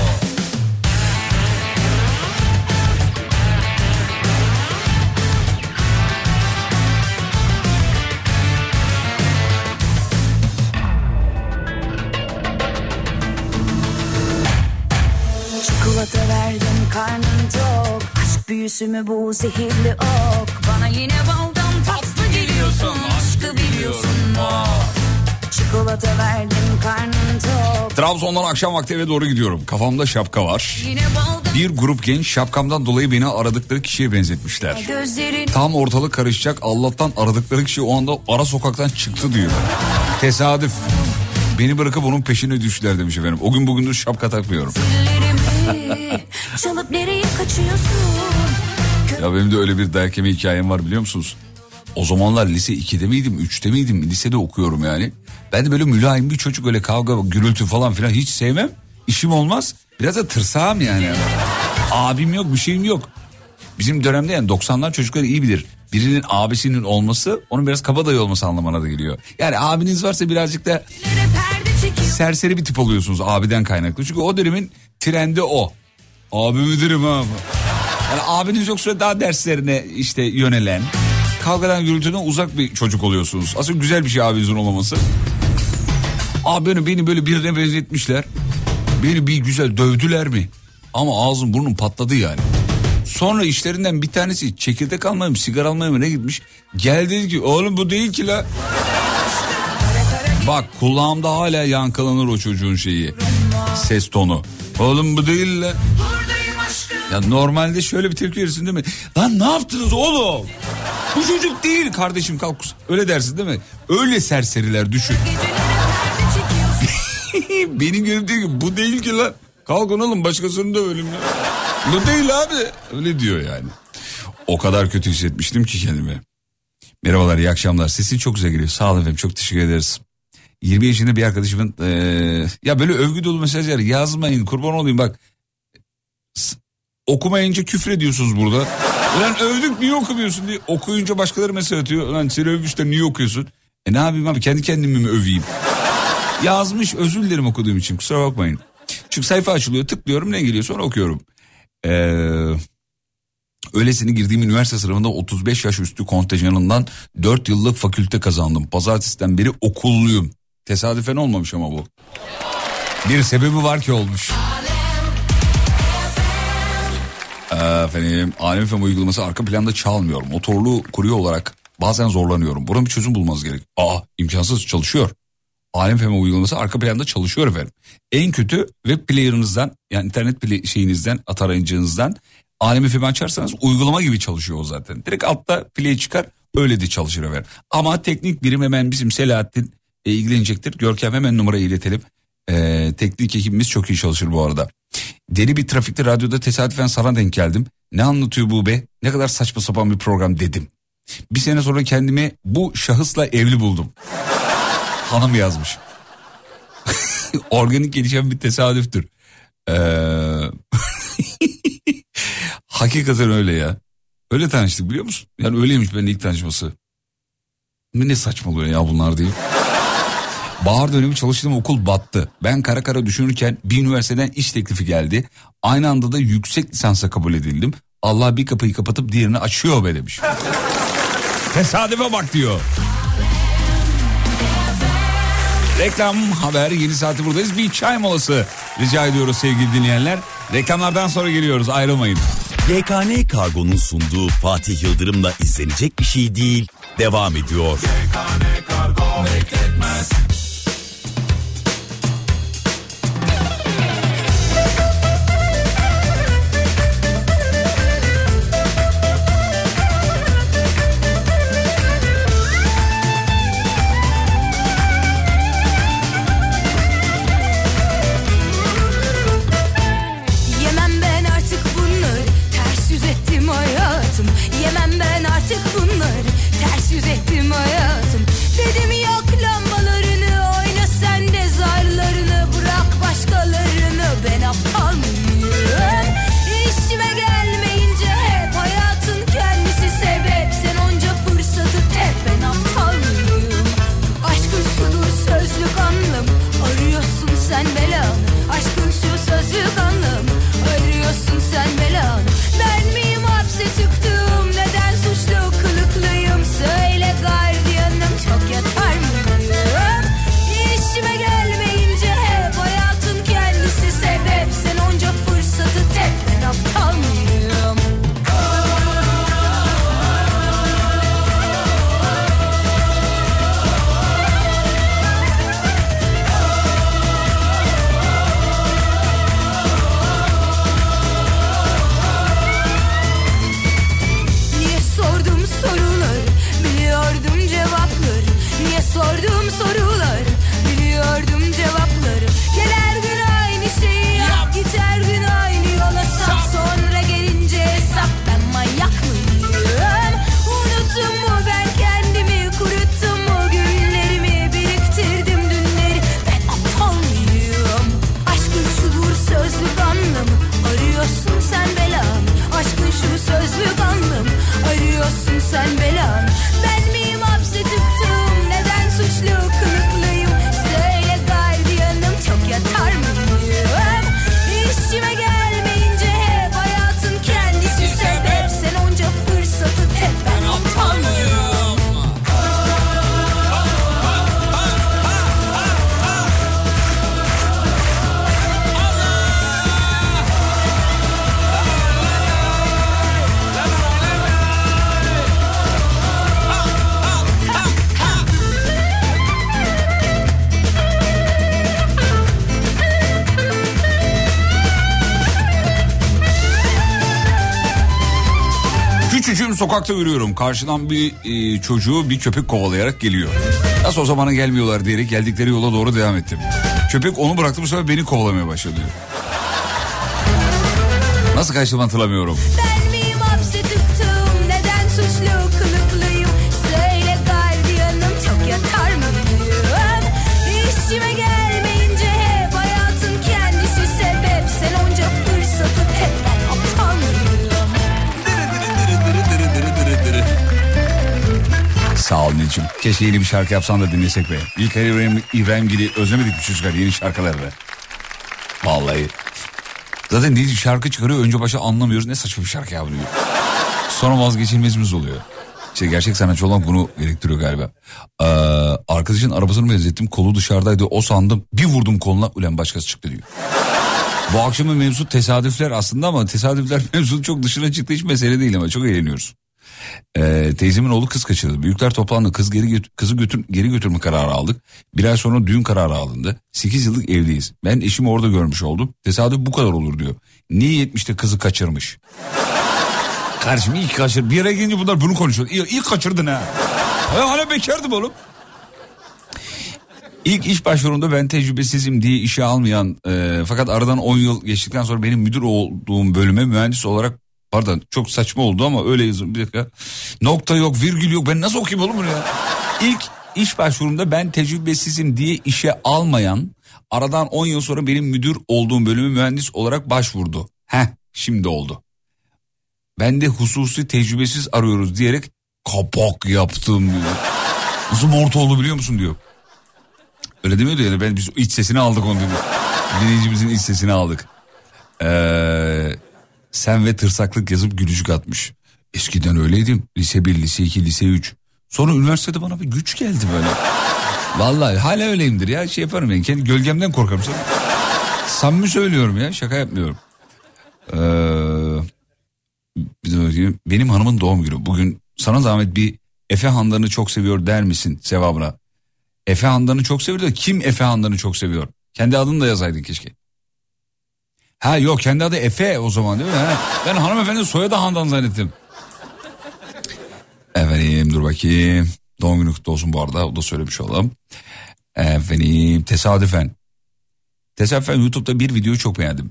S6: Çikolata verdim karnın tok büyüsü mü bu zehirli ok Bana yine baldan tatlı geliyorsun Aşkı biliyorsun mu? Çikolata verdim karnın tok
S1: Trabzon'dan akşam vakti eve doğru gidiyorum. Kafamda şapka var. Bir grup genç şapkamdan dolayı beni aradıkları kişiye benzetmişler.
S6: gözlerin
S1: Tam ortalık karışacak Allah'tan aradıkları kişi o anda ara sokaktan çıktı diyor. Tesadüf. Beni bırakıp onun peşine düştüler demiş efendim. O gün bugündür şapka takmıyorum.
S6: ellerimi Çalıp nereye kaçıyorsun?
S1: Ya benim de öyle bir dayak yeme hikayem var biliyor musunuz? O zamanlar lise 2'de miydim 3'te miydim lisede okuyorum yani. Ben de böyle mülayim bir çocuk öyle kavga gürültü falan filan hiç sevmem. İşim olmaz. Biraz da tırsağım yani. Abim yok bir şeyim yok. Bizim dönemde yani 90'lar çocukları iyi bilir. Birinin abisinin olması onun biraz kabadayı olması anlamına da geliyor. Yani abiniz varsa birazcık da? Serseri bir tip oluyorsunuz abiden kaynaklı. Çünkü o dönemin trendi o. Abi müdürüm ha. Yani abiniz yoksa daha derslerine işte yönelen, kavgadan gürültüden uzak bir çocuk oluyorsunuz. Aslında güzel bir şey abinizin olmaması. Abi beni, böyle birine benzetmişler. Beni bir güzel dövdüler mi? Ama ağzım burnum patladı yani. Sonra işlerinden bir tanesi çekirdek almaya mı sigara almaya mı ne gitmiş. Geldi dedi ki oğlum bu değil ki la. Bak kulağımda hala yankılanır o çocuğun şeyi. Ses tonu. Oğlum bu değil la.
S6: Buradayım aşkım.
S1: Ya normalde şöyle bir tepki verirsin değil mi? Lan ne yaptınız oğlum? Bu çocuk değil kardeşim kalk. Öyle dersin değil mi? Öyle serseriler düşün. Benim görüp diyor ki bu değil ki lan. Kalkın oğlum başkasını da ölüm ya. Bu değil abi. Öyle diyor yani. O kadar kötü hissetmiştim ki kendimi. Merhabalar iyi akşamlar. Sesin çok güzel geliyor. Sağ olun efendim çok teşekkür ederiz. 20 yaşında bir arkadaşımın eee, ya böyle övgü dolu mesajlar yazmayın kurban olayım bak. Okumayınca küfür ediyorsunuz burada. Ulan övdük niye okumuyorsun diye okuyunca başkaları mesaj atıyor. Ulan seni övmüşler niye okuyorsun? E ne yapayım abi kendi kendimi mi öveyim? Yazmış özür dilerim okuduğum için kusura bakmayın. Çünkü sayfa açılıyor tıklıyorum ne geliyor sonra okuyorum. Eee... Öylesine girdiğim üniversite sınavında 35 yaş üstü kontenjanından 4 yıllık fakülte kazandım. Pazartesiden beri okulluyum. Tesadüfen olmamış ama bu. Bir sebebi var ki olmuş. Efendim Alem FM uygulaması arka planda çalmıyor. Motorlu kurye olarak bazen zorlanıyorum. Buna bir çözüm bulmanız gerek. Aa imkansız çalışıyor. Alem FM uygulaması arka planda çalışıyor efendim. En kötü web player'ınızdan yani internet play şeyinizden atarayıcınızdan Alem FM açarsanız uygulama gibi çalışıyor o zaten. Direkt altta play çıkar öyle de çalışır efendim. Ama teknik birim hemen bizim Selahattin e, ilgilenecektir. Görkem hemen numarayı iletelim. Ee, teknik ekibimiz çok iyi çalışır bu arada. Deli bir trafikte radyoda tesadüfen sana denk geldim. Ne anlatıyor bu be? Ne kadar saçma sapan bir program dedim. Bir sene sonra kendimi bu şahısla evli buldum. Hanım yazmış. Organik gelişen bir tesadüftür. Ee... Hakikaten öyle ya. Öyle tanıştık biliyor musun? Yani öyleymiş benim ilk tanışması. Ne saçmalıyor ya bunlar diye. Bahar dönemi çalıştığım okul battı. Ben kara kara düşünürken bir üniversiteden iş teklifi geldi. Aynı anda da yüksek lisansa kabul edildim. Allah bir kapıyı kapatıp diğerini açıyor be demiş. Tesadüfe bak diyor. Reklam haber yeni saati buradayız. Bir çay molası rica ediyoruz sevgili dinleyenler. Reklamlardan sonra geliyoruz ayrılmayın.
S5: YKN Kargo'nun sunduğu Fatih Yıldırım'la izlenecek bir şey değil. Devam ediyor.
S6: Yemem
S1: sokakta yürüyorum. Karşıdan bir e, çocuğu bir köpek kovalayarak geliyor. Nasıl o zamana gelmiyorlar diyerek geldikleri yola doğru devam ettim. Köpek onu bıraktı bu sefer beni kovalamaya başladı. Nasıl kaçtım hatırlamıyorum. Sağ ol Necim. Keşke yeni bir şarkı yapsan da dinlesek be. İlk İbrahim, İbrahim Gili özlemedik mi çocuklar yeni şarkılarını? Vallahi. Zaten ne şarkı çıkarıyor önce başa anlamıyoruz. Ne saçma bir şarkı yapıyor. Sonra vazgeçilmezimiz oluyor. İşte gerçek sanatçı olan bunu gerektiriyor galiba. Ee, arkadaşın arabasını benzettim. Kolu dışarıdaydı. O sandım. Bir vurdum koluna. Ulan başkası çıktı diyor. Bu akşamın mevzu tesadüfler aslında ama tesadüfler mevzunun çok dışına çıktı hiç mesele değil ama çok eğleniyoruz. Ee, teyzemin oğlu kız kaçırdı. Büyükler toplandı. Kız geri kızı götür, geri götürme kararı aldık. Bir ay sonra düğün kararı alındı. 8 yıllık evliyiz. Ben eşimi orada görmüş oldum. Tesadüf bu kadar olur diyor. Niye yetmişte kızı kaçırmış? Kardeşim ilk kaçır. Bir yere gelince bunlar bunu konuşuyor. İlk, ilk kaçırdın ha. Ya hala bekardım oğlum. İlk iş başvurumda ben tecrübesizim diye işe almayan e, fakat aradan 10 yıl geçtikten sonra benim müdür olduğum bölüme mühendis olarak pardon çok saçma oldu ama öyle yazın bir dakika. Nokta yok virgül yok ben nasıl okuyayım oğlum bunu ya? İlk iş başvurumda ben tecrübesizim diye işe almayan aradan 10 yıl sonra benim müdür olduğum bölüme mühendis olarak başvurdu. Heh şimdi oldu. Ben de hususi tecrübesiz arıyoruz diyerek kapak yaptım diyor. Nasıl morta oldu biliyor musun diyor. Öyle demiyordu yani ben biz iç sesini aldık onu diyor. Dinleyicimizin iç sesini aldık. Ee, sen ve tırsaklık yazıp gülücük atmış. Eskiden öyleydim. Lise 1, lise 2, lise 3. Sonra üniversitede bana bir güç geldi böyle. Vallahi hala öyleyimdir ya şey yaparım yani kendi gölgemden korkarım. Samimi söylüyorum ya şaka yapmıyorum. Ee. Benim hanımın doğum günü. Bugün sana zahmet bir Efe Handan'ı çok seviyor der misin sevabına? Efe Handan'ı çok seviyor da kim Efe Handan'ı çok seviyor? Kendi adını da yazaydın keşke. Ha yok kendi adı Efe o zaman değil mi? Ben hanımefendi soyadı Handan zannettim. Efendim dur bakayım. Doğum günü kutlu olsun bu arada o da söylemiş olalım. Efendim tesadüfen. Tesadüfen YouTube'da bir videoyu çok beğendim.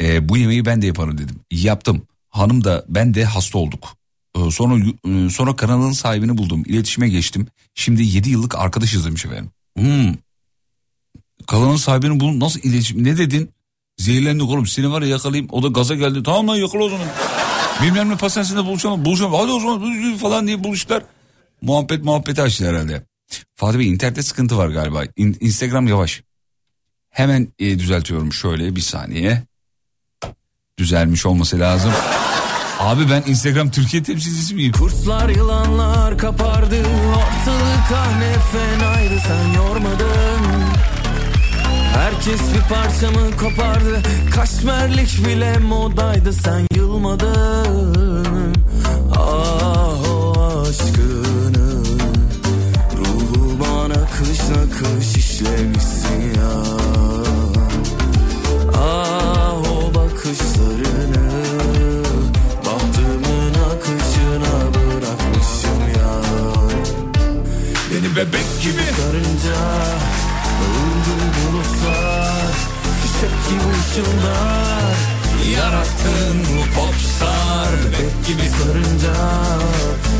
S1: Ee, bu yemeği ben de yaparım dedim. Yaptım. Hanım da ben de hasta olduk. Ee, sonra e, sonra kanalın sahibini buldum. İletişime geçtim. Şimdi 7 yıllık arkadaşız demiş efendim. Hmm. Kanalın sahibini bul nasıl iletişim ne dedin? Zehirlendik oğlum seni var ya yakalayayım. O da gaza geldi. Tamam lan yakala o zaman. Bilmem ne pastanesinde buluşalım. Buluşalım. Hadi o zaman falan diye buluştular. Muhabbet muhabbeti açtı herhalde. Fatih Bey internette sıkıntı var galiba. İn- Instagram yavaş. Hemen e, düzeltiyorum şöyle bir saniye. Düzelmiş olması lazım. Abi ben Instagram Türkiye temsilcisi miyim?
S3: Kurslar yılanlar kapardı Ortalık kahne fenaydı sen yormadın Herkes bir parçamı kopardı? Kaşmerlik bile modaydı. Sen yılmadın. Ah o aşkını. Ruhuma nakış nakış işlemişsin ya. Ah o bakışlarını Bahtımın akışına bırakmışım ya.
S1: Beni bebek gibi.
S3: Sarınca dağıldı bulutlar Fişek gibi ışıldar
S1: Yarattın bu popstar bebek gibi.
S3: Sarınca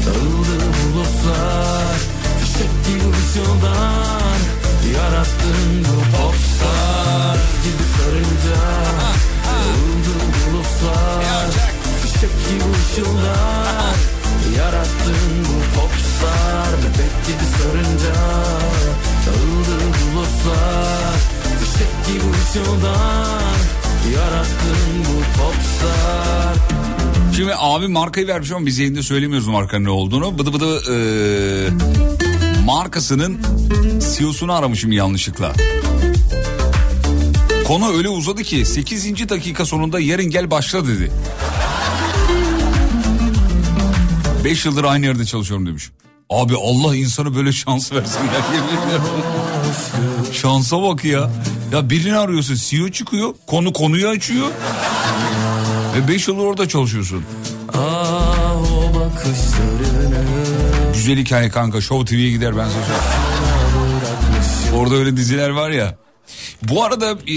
S3: dağıldı bulutlar Fişek gibi ışıldar Yarattın bu popstar Gibi sarınca dağıldı bulutlar Fişek gibi ışıldar Yarattın bu popstar Bebek gibi sarınca Dağıldı bulutlar Fişek gibi ışıldar Yarattın bu popstar
S1: Şimdi abi markayı vermiş ama biz yayında söylemiyoruz markanın ne olduğunu. Bıdı bıdı eee, markasının CEO'sunu aramışım yanlışlıkla. Konu öyle uzadı ki 8. dakika sonunda yarın gel başla dedi. 5 yıldır aynı yerde çalışıyorum demiş. Abi Allah insanı böyle şans versin ya. yemin. Şansa bak ya. Ya birini arıyorsun CEO çıkıyor konu konuyu açıyor. Ve 5 yıldır orada çalışıyorsun. Güzel hikaye kanka Show TV'ye gider ben söyleyeyim. Orada öyle diziler var ya. Bu arada e,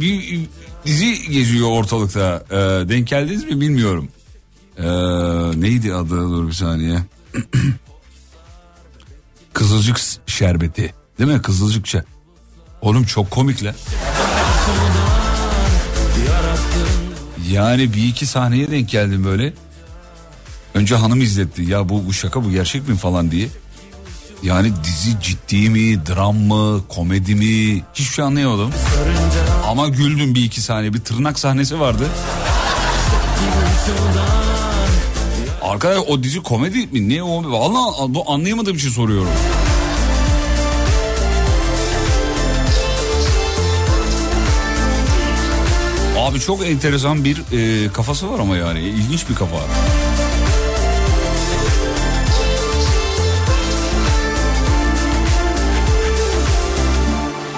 S1: bir dizi geziyor ortalıkta. E, denk geldiniz mi bilmiyorum. E, neydi adı dur bir saniye. Kızılcık şerbeti. Değil mi? Kızılcık şerbeti. Oğlum çok komikler. Yani bir iki sahneye denk geldim böyle. Önce hanım izletti. Ya bu, bu şaka bu gerçek mi falan diye. Yani dizi ciddi mi, dram mı, komedi mi hiçbir şey anlayamadım. Ama güldüm bir iki saniye. Bir tırnak sahnesi vardı. Arkadaş o dizi komedi mi? Ne o? Vallahi bu anlayamadığım için soruyorum. Abi çok enteresan bir e, kafası var ama yani ilginç bir kafa.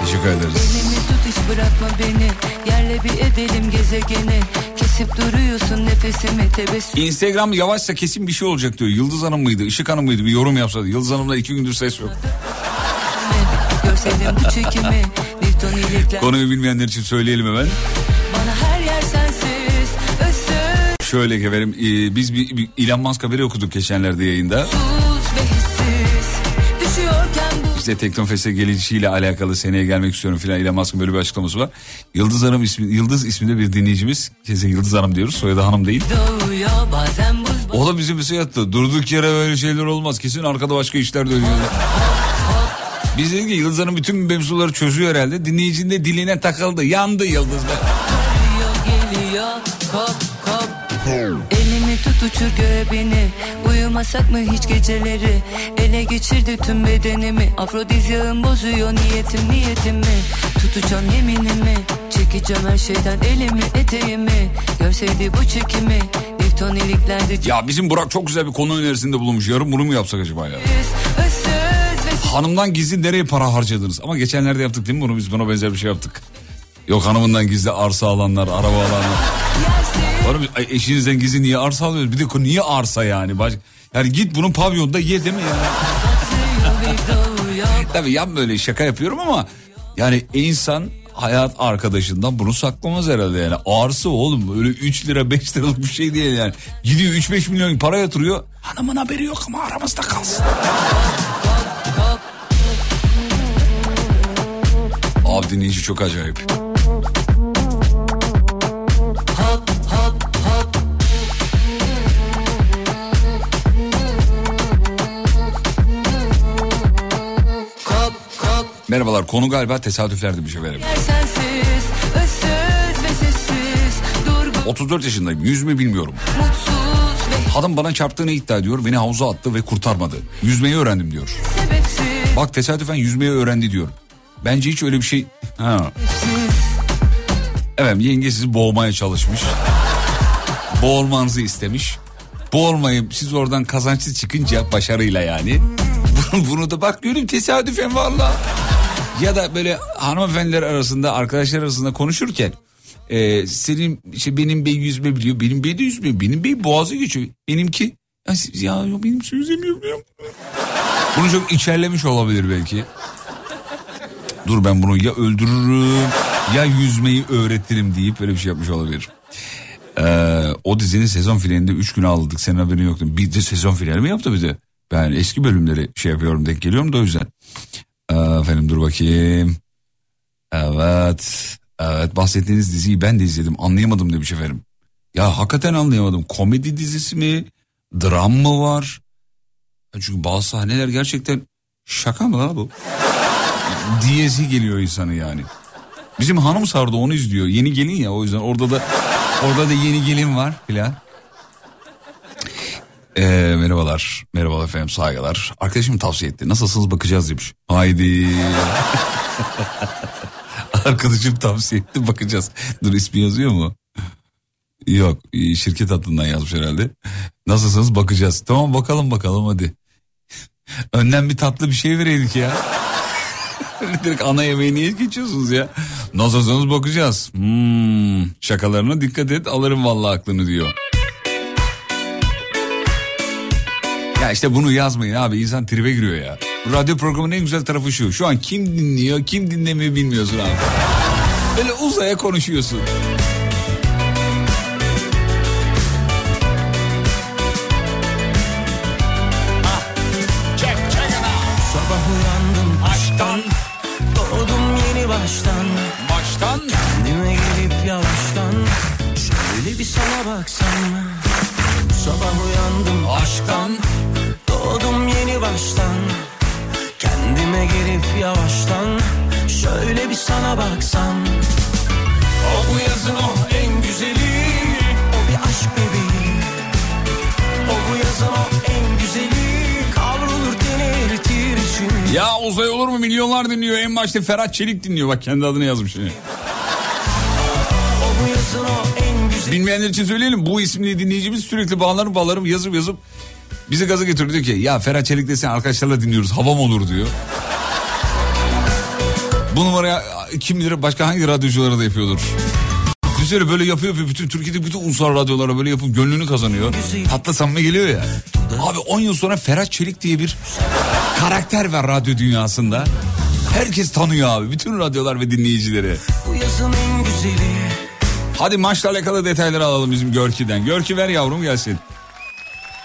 S1: Teşekkür ederiz.
S7: Elimi tut hiç bırakma beni Yerle bir edelim gezegeni Kesip duruyorsun nefesimi tebessüm
S1: Instagram yavaşsa kesin bir şey olacak diyor. Yıldız Hanım mıydı, Işık Hanım mıydı bir yorum yapsa. Yıldız Hanım'la iki gündür ses yok. Konuyu bilmeyenler için söyleyelim hemen.
S7: Sensiz
S1: Şöyle efendim e, biz bir, bir Elon Musk haberi okuduk geçenlerde yayında.
S7: bu
S1: İşte Teknofest'e gelişiyle alakalı seneye gelmek istiyorum filan Elon Musk'ın böyle bir açıklaması var. Yıldız Hanım ismi, Yıldız isminde bir dinleyicimiz. Kesin Yıldız Hanım diyoruz soyadı hanım değil. O da bize mesaj attı. Durduk yere böyle şeyler olmaz. Kesin arkada başka işler dönüyor. Biz dedik ki Yıldız Hanım bütün mevzuları çözüyor herhalde. Dinleyicinin de diline takıldı. Yandı Yıldız be.
S7: Elimi tut uçur göğe beni Uyumasak mı hiç geceleri Ele geçirdi tüm bedenimi Afrodizyağım bozuyor niyetim niyetimi Tutacağım yeminimi Çekeceğim her şeyden elimi eteğimi Görseydi bu çekimi Newton iliklerde
S1: Ya bizim Burak çok güzel bir konu önerisinde bulunmuş. Yarın bunu mu yapsak acaba ya? Hanımdan gizli nereye para harcadınız? Ama geçenlerde yaptık değil mi bunu? Biz buna benzer bir şey yaptık. Yok hanımından gizli arsa alanlar, araba alanlar. Oğlum eşinizden gizli niye arsa alıyorsunuz? Bir de niye arsa yani? Baş... Yani git bunun pavyonda ye değil mi ya? Tabii yan böyle şaka yapıyorum ama yani insan hayat arkadaşından bunu saklamaz herhalde yani. Arsa oğlum öyle 3 lira 5 liralık bir şey değil yani. Gidiyor 3-5 milyon para yatırıyor. Hanımın haberi yok ama aramızda kalsın. Abi dinleyici çok acayip. Merhabalar konu galiba tesadüfler demiş efendim.
S7: yer sensiz Issız ve sessiz Durgun
S1: 34 yaşındayım yüzme bilmiyorum. Hanım bana çarptığını iddia ediyor beni havuza attı ve kurtarmadı. Yüzmeyi öğrendim diyor. Bak tesadüfen yüzmeyi öğrendi diyor. Bence hiç öyle bir şey... Ha. Evet yenge sizi boğmaya çalışmış. Boğulmanızı istemiş. Boğulmayıp siz oradan kazançlı çıkınca başarıyla yani. Bunu, da bak diyorum tesadüfen valla. Ya da böyle hanımefendiler arasında arkadaşlar arasında konuşurken e, senin işte benim bey yüzme biliyor benim bey de yüzmüyor benim bey boğazı geçiyor benimki ya, ya benim su yüzemiyorum ya. Bunu çok içerlemiş olabilir belki. Dur ben bunu ya öldürürüm ya yüzmeyi öğretirim deyip böyle bir şey yapmış olabilir. Ee, o dizinin sezon finalinde 3 gün ağladık senin haberin yoktu. Bir de sezon finali mi yaptı bir de? Ben eski bölümleri şey yapıyorum denk geliyorum da o yüzden. Efendim dur bakayım. Evet. Evet bahsettiğiniz diziyi ben de izledim anlayamadım demiş efendim. Ya hakikaten anlayamadım. Komedi dizisi mi? Dram mı var? Çünkü bazı sahneler gerçekten şaka mı la bu? diyesi geliyor insanı yani. Bizim hanım sardı onu izliyor. Yeni gelin ya o yüzden orada da orada da yeni gelin var filan. Ee, merhabalar. Merhabalar efendim saygılar. Arkadaşım tavsiye etti. Nasılsınız bakacağız demiş. Haydi. Arkadaşım tavsiye etti bakacağız. Dur ismi yazıyor mu? Yok şirket adından yazmış herhalde. Nasılsınız bakacağız. Tamam bakalım bakalım hadi. Önden bir tatlı bir şey vereydik ya. Direkt ana yemeği niye geçiyorsunuz ya? Nasılsınız bakacağız. Hmm, şakalarına dikkat et alırım vallahi aklını diyor. Ya işte bunu yazmayın abi insan tribe giriyor ya. Bu radyo programının en güzel tarafı şu. Şu an kim dinliyor kim dinlemiyor bilmiyorsun abi. Böyle uzaya konuşuyorsun.
S3: Sabah Sabah uyandım aşktan Doğdum yeni baştan Kendime gelip yavaştan Şöyle bir sana baksam O bu yazın o en güzeli O bir aşk bebeği O bu yazın o en güzeli Kavrulur tenir eritir için
S1: Ya uzay olur mu milyonlar dinliyor. En başta Ferhat Çelik dinliyor. Bak kendi adını yazmış.
S3: O
S1: Bilmeyenler için söyleyelim. Bu isimli dinleyicimiz sürekli bağlanıp bağlanıp yazıp yazıp bizi gaza getiriyor. Diyor ki ya Ferhat Çelik desen arkadaşlarla dinliyoruz. Havam olur diyor. Bu numaraya kim bilir başka hangi radyoculara da yapıyordur. Düşünsene böyle yapıyor yapıyor bütün Türkiye'de bütün ulusal radyolara böyle yapıp gönlünü kazanıyor. Tatlı samimi geliyor ya. Abi 10 yıl sonra Ferhat Çelik diye bir karakter var radyo dünyasında. Herkes tanıyor abi. Bütün radyolar ve dinleyicileri.
S3: Bu yazın en güzeli
S1: Hadi maçla alakalı detayları alalım bizim Görki'den. Görki ver yavrum gelsin.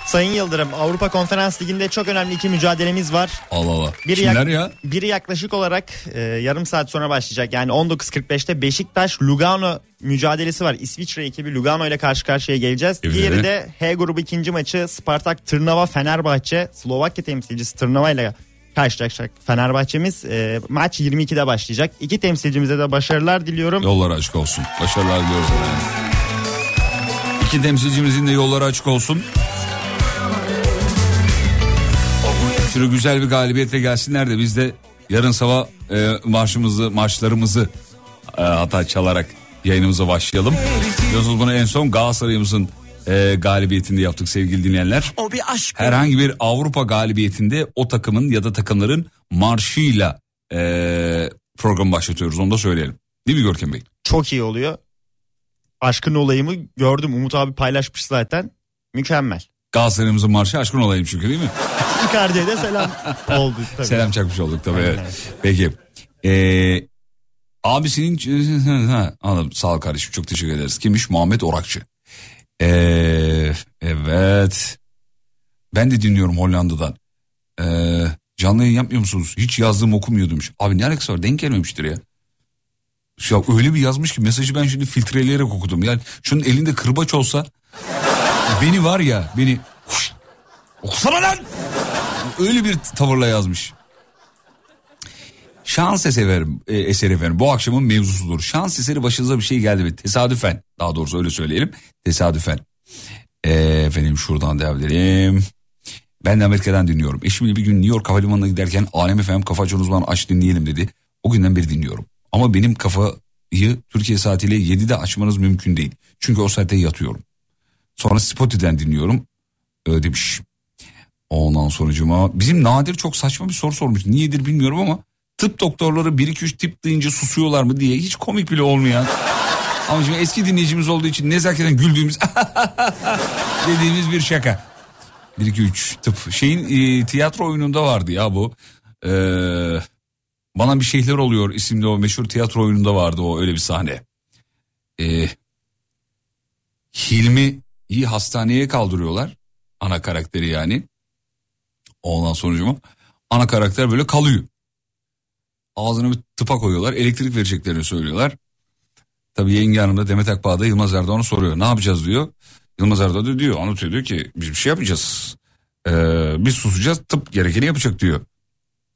S2: Sayın Yıldırım Avrupa Konferans Ligi'nde çok önemli iki mücadelemiz var.
S1: Allah Allah.
S2: Biri,
S1: Kimler ya?
S2: biri yaklaşık olarak e, yarım saat sonra başlayacak. Yani 19.45'te Beşiktaş Lugano mücadelesi var. İsviçre ekibi Lugano ile karşı karşıya geleceğiz.
S1: Evet.
S2: Diğeri de H grubu ikinci maçı Spartak Tırnava Fenerbahçe Slovakya temsilcisi Tırnava ile karşılaşacak Fenerbahçe'miz. E, maç 22'de başlayacak. İki temsilcimize de başarılar diliyorum.
S1: Yolları açık olsun. Başarılar diliyoruz efendim. İki temsilcimizin de yolları açık olsun. Şöyle güzel bir galibiyetle gelsinler de biz de yarın sabah e, marşımızı, marşlarımızı e, hatta çalarak yayınımıza başlayalım. Biliyorsunuz bunu en son Galatasaray'ımızın e, galibiyetinde yaptık sevgili dinleyenler.
S3: O bir aşk
S1: Herhangi bir Avrupa galibiyetinde o takımın ya da takımların marşıyla e, program başlatıyoruz onu da söyleyelim. Değil mi Görkem Bey?
S2: Çok iyi oluyor. Aşkın olayımı gördüm. Umut abi paylaşmış zaten. Mükemmel.
S1: Galatasaray'ımızın marşı aşkın olayım çünkü değil mi?
S2: Icardi'ye de selam oldu tabii.
S1: Selam çakmış olduk tabii. evet. Peki. Ee, abisinin... Ha, anladım. Sağ ol kardeşim çok teşekkür ederiz. Kimmiş? Muhammed Orakçı. Ee, evet. Ben de dinliyorum Hollanda'dan. Ee, canlı yayın yapmıyor musunuz? Hiç yazdığım okumuyor demiş. Abi ne alakası var? Denk gelmemiştir ya. Ya öyle bir yazmış ki mesajı ben şimdi filtreleyerek okudum. Yani şunun elinde kırbaç olsa beni var ya beni okusana lan öyle bir tavırla yazmış. Şans eseri, e, eseri efendim bu akşamın mevzusudur. Şans eseri başınıza bir şey geldi mi? Tesadüfen daha doğrusu öyle söyleyelim. Tesadüfen. E, efendim şuradan devam edelim. Ben de Amerika'dan dinliyorum. Eşimle bir gün New York Havalimanı'na giderken Alem efendim kafa açan uzman aç dinleyelim dedi. O günden beri dinliyorum. Ama benim kafayı Türkiye saatiyle 7'de açmanız mümkün değil. Çünkü o saatte yatıyorum. Sonra Spotify'den dinliyorum. Öyle demiş. Ondan sonucuma bizim Nadir çok saçma bir soru sormuş. Niyedir bilmiyorum ama tıp doktorları 1-2-3 tip deyince susuyorlar mı diye hiç komik bile olmayan. Ama şimdi eski dinleyicimiz olduğu için nezaketen güldüğümüz dediğimiz bir şaka. 1-2-3 tıp. Şeyin e, tiyatro oyununda vardı ya bu. Ee, bana bir şeyler oluyor isimli o meşhur tiyatro oyununda vardı o öyle bir sahne. Ee, Hilmi'yi hastaneye kaldırıyorlar. Ana karakteri yani. Ondan sonucuma ana karakter böyle kalıyor. Ağzına bir tıpa koyuyorlar. Elektrik vereceklerini söylüyorlar. Tabii yenge hanım da Demet Akbağ da Yılmaz Erdoğan'a soruyor. Ne yapacağız diyor. Yılmaz Erdoğan da diyor anlatıyor diyor ki biz bir şey yapacağız. Ee, biz susacağız tıp gerekeni yapacak diyor.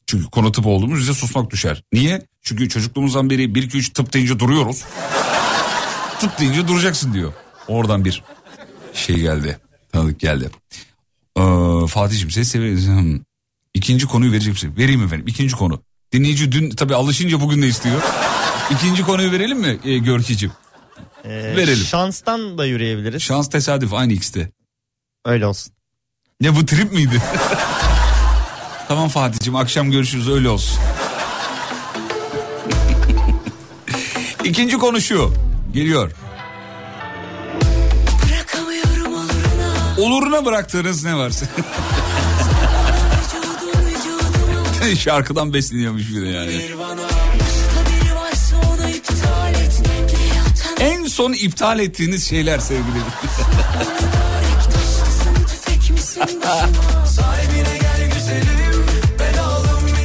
S1: Çünkü konu tıp olduğumuz bize susmak düşer. Niye? Çünkü çocukluğumuzdan beri 1-2-3 tıp deyince duruyoruz. tıp deyince duracaksın diyor. Oradan bir şey geldi. Tanıdık geldi. Ee, Fatih'cim seni. Hmm. İkinci konuyu verecek misin? Vereyim efendim. İkinci konu. Dinleyici dün tabii alışınca bugün de istiyor. İkinci konuyu verelim mi e, Görki'cim?
S2: Ee,
S1: Verelim.
S2: Şanstan da yürüyebiliriz.
S1: Şans tesadüf aynı ikisi
S2: Öyle olsun.
S1: Ne bu trip miydi? tamam Fatih'cim akşam görüşürüz öyle olsun. İkinci konu şu. Geliyor.
S6: Oluruna
S1: bıraktığınız ne varsa. Şarkıdan besleniyormuş bir de yani. En son iptal ettiğiniz şeyler sevgili.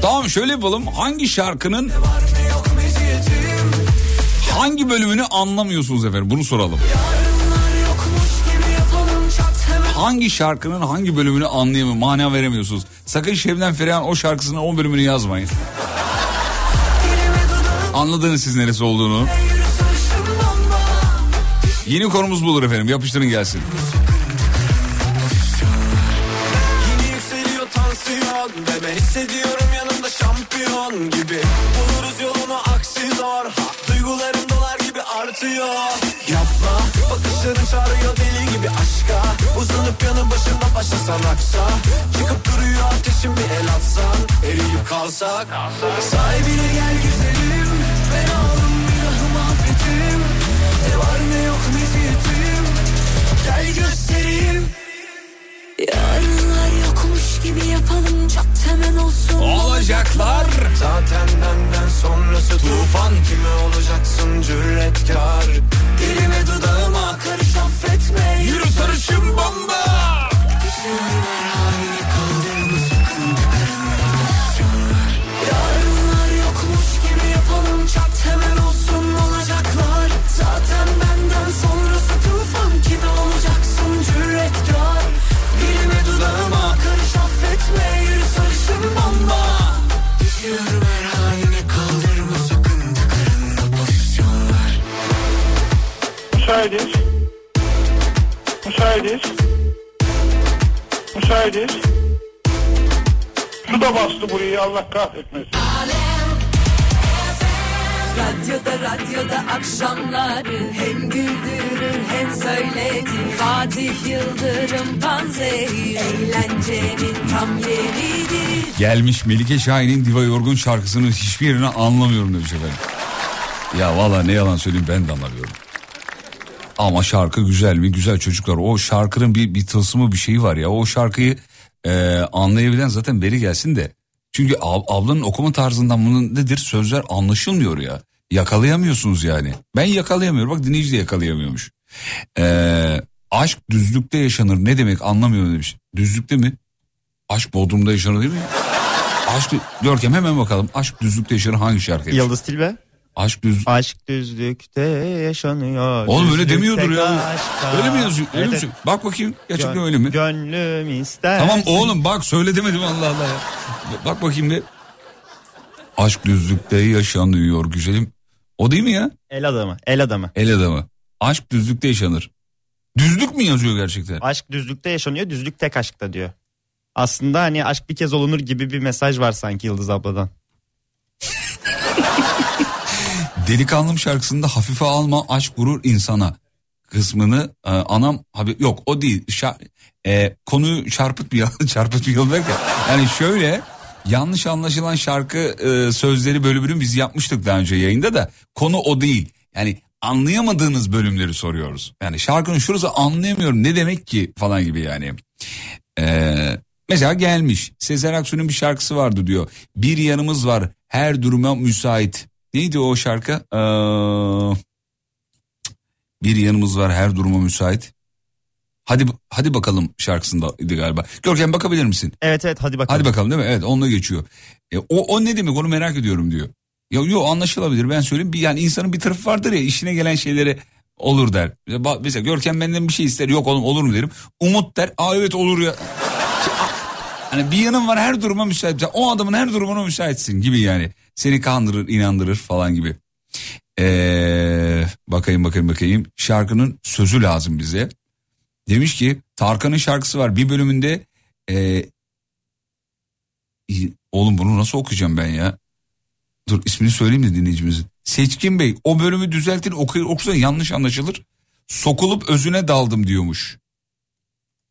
S1: Tamam şöyle yapalım. Hangi şarkının hangi bölümünü anlamıyorsunuz efendim? Bunu soralım.
S6: Yarınlar
S1: Hangi şarkının hangi bölümünü anlayamıyor, mana veremiyorsunuz. Sakın Şebnem Ferah'ın o şarkısının o bölümünü yazmayın. Anladınız siz neresi olduğunu. Yeni konumuz budur efendim. Yapıştırın gelsin.
S3: Ve ben hissediyorum yanımda şampiyon gibi Buluruz yolunu aksi zor Duygularım artıyor Yapma bakışların çağırıyor deli gibi aşka. Uzanıp yanı başında başlasan aksa. Çıkıp duruyor ateşin bir el atsan. Eriyip kalsak. Sahibine gel güzelim. Ben alım günahım affetim Ne var ne yok meziyetim Gel göstereyim.
S6: Yarınlar yokmuş gibi yapalım çat hemen olsun.
S1: Olacaklar.
S3: Zaten benden sonrası tufan. Kime olacaksın cüretkar? Dilime dudağıma karış affetme. Yürü sarışın bomba.
S6: Yarınlar
S8: Müsaitiz. Müsaitiz. Müsaitiz. Su da bastı burayı Allah kahretmesin.
S6: Radyoda radyoda akşamları hem güldürür hem söyletir. Fatih Yıldırım Panzehir eğlencenin tam yeridir.
S1: Gelmiş Melike Şahin'in Diva Yorgun şarkısının hiçbir yerini anlamıyorum demiş efendim. Ya valla ne yalan söyleyeyim ben de anlamıyorum. Ama şarkı güzel mi? Güzel çocuklar. O şarkının bir, bir tılsımı bir şeyi var ya. O şarkıyı e, anlayabilen zaten beri gelsin de. Çünkü ab- ablanın okuma tarzından bunun nedir? Sözler anlaşılmıyor ya. Yakalayamıyorsunuz yani. Ben yakalayamıyorum. Bak dinleyici de yakalayamıyormuş. E, aşk düzlükte yaşanır. Ne demek anlamıyorum demiş. Düzlükte mi? Aşk Bodrum'da yaşanır değil mi? Aşk Görkem hemen bakalım. Aşk düzlükte yaşanır hangi şarkı?
S2: Yıldız Tilbe.
S1: Aşk düz
S2: Aşk düzlükte yaşanıyor.
S1: Oğlum öyle demiyordur ya.
S2: aşkta.
S1: Öyle mi yazıyor? Öyle mi
S2: Evet,
S1: söylüyor? Bak bakayım gerçekten
S2: Gön-
S1: öyle mi?
S2: Gönlüm ister.
S1: Tamam oğlum bak söyle demedim Allah Allah ya. Bak bakayım bir. Aşk düzlükte yaşanıyor güzelim. O değil mi ya?
S2: El adamı. El adamı.
S1: El adamı. Aşk düzlükte yaşanır. Düzlük mü yazıyor gerçekten?
S2: Aşk düzlükte yaşanıyor. Düzlük tek aşkta diyor. Aslında hani aşk bir kez olunur gibi bir mesaj var sanki Yıldız abladan.
S1: Delikanlım şarkısında hafife alma aşk vurur insana kısmını e, anam habi yok o değil. Şa, e, konuyu çarpıtmayalım çarpıtmayalım derken yani şöyle yanlış anlaşılan şarkı e, sözleri bölümünü biz yapmıştık daha önce yayında da konu o değil. Yani anlayamadığınız bölümleri soruyoruz. Yani şarkının şurası anlayamıyorum ne demek ki falan gibi yani. E, mesela gelmiş Sezen Aksu'nun bir şarkısı vardı diyor. Bir yanımız var her duruma müsait neydi o şarkı Ee, bir yanımız var her duruma müsait. Hadi hadi bakalım şarkısındaydı galiba. Görkem bakabilir misin?
S2: Evet evet hadi bakalım.
S1: Hadi bakalım değil mi? Evet onunla geçiyor. E, o, o ne demek onu merak ediyorum diyor. Ya yok anlaşılabilir ben söyleyeyim. Bir, yani insanın bir tarafı vardır ya işine gelen şeylere olur der. Mesela, Görkem benden bir şey ister yok oğlum olur mu derim. Umut der aa evet olur ya. Şey, Hani bir yanın var her duruma müsait. O adamın her durumuna müsaitsin gibi yani. Seni kandırır inandırır falan gibi. Ee, bakayım bakayım bakayım. Şarkının sözü lazım bize. Demiş ki Tarkan'ın şarkısı var bir bölümünde ee, İyi, Oğlum bunu nasıl okuyacağım ben ya? Dur ismini söyleyeyim de dinleyicimizin. Seçkin Bey o bölümü düzeltin oku, okusan yanlış anlaşılır. Sokulup özüne daldım diyormuş.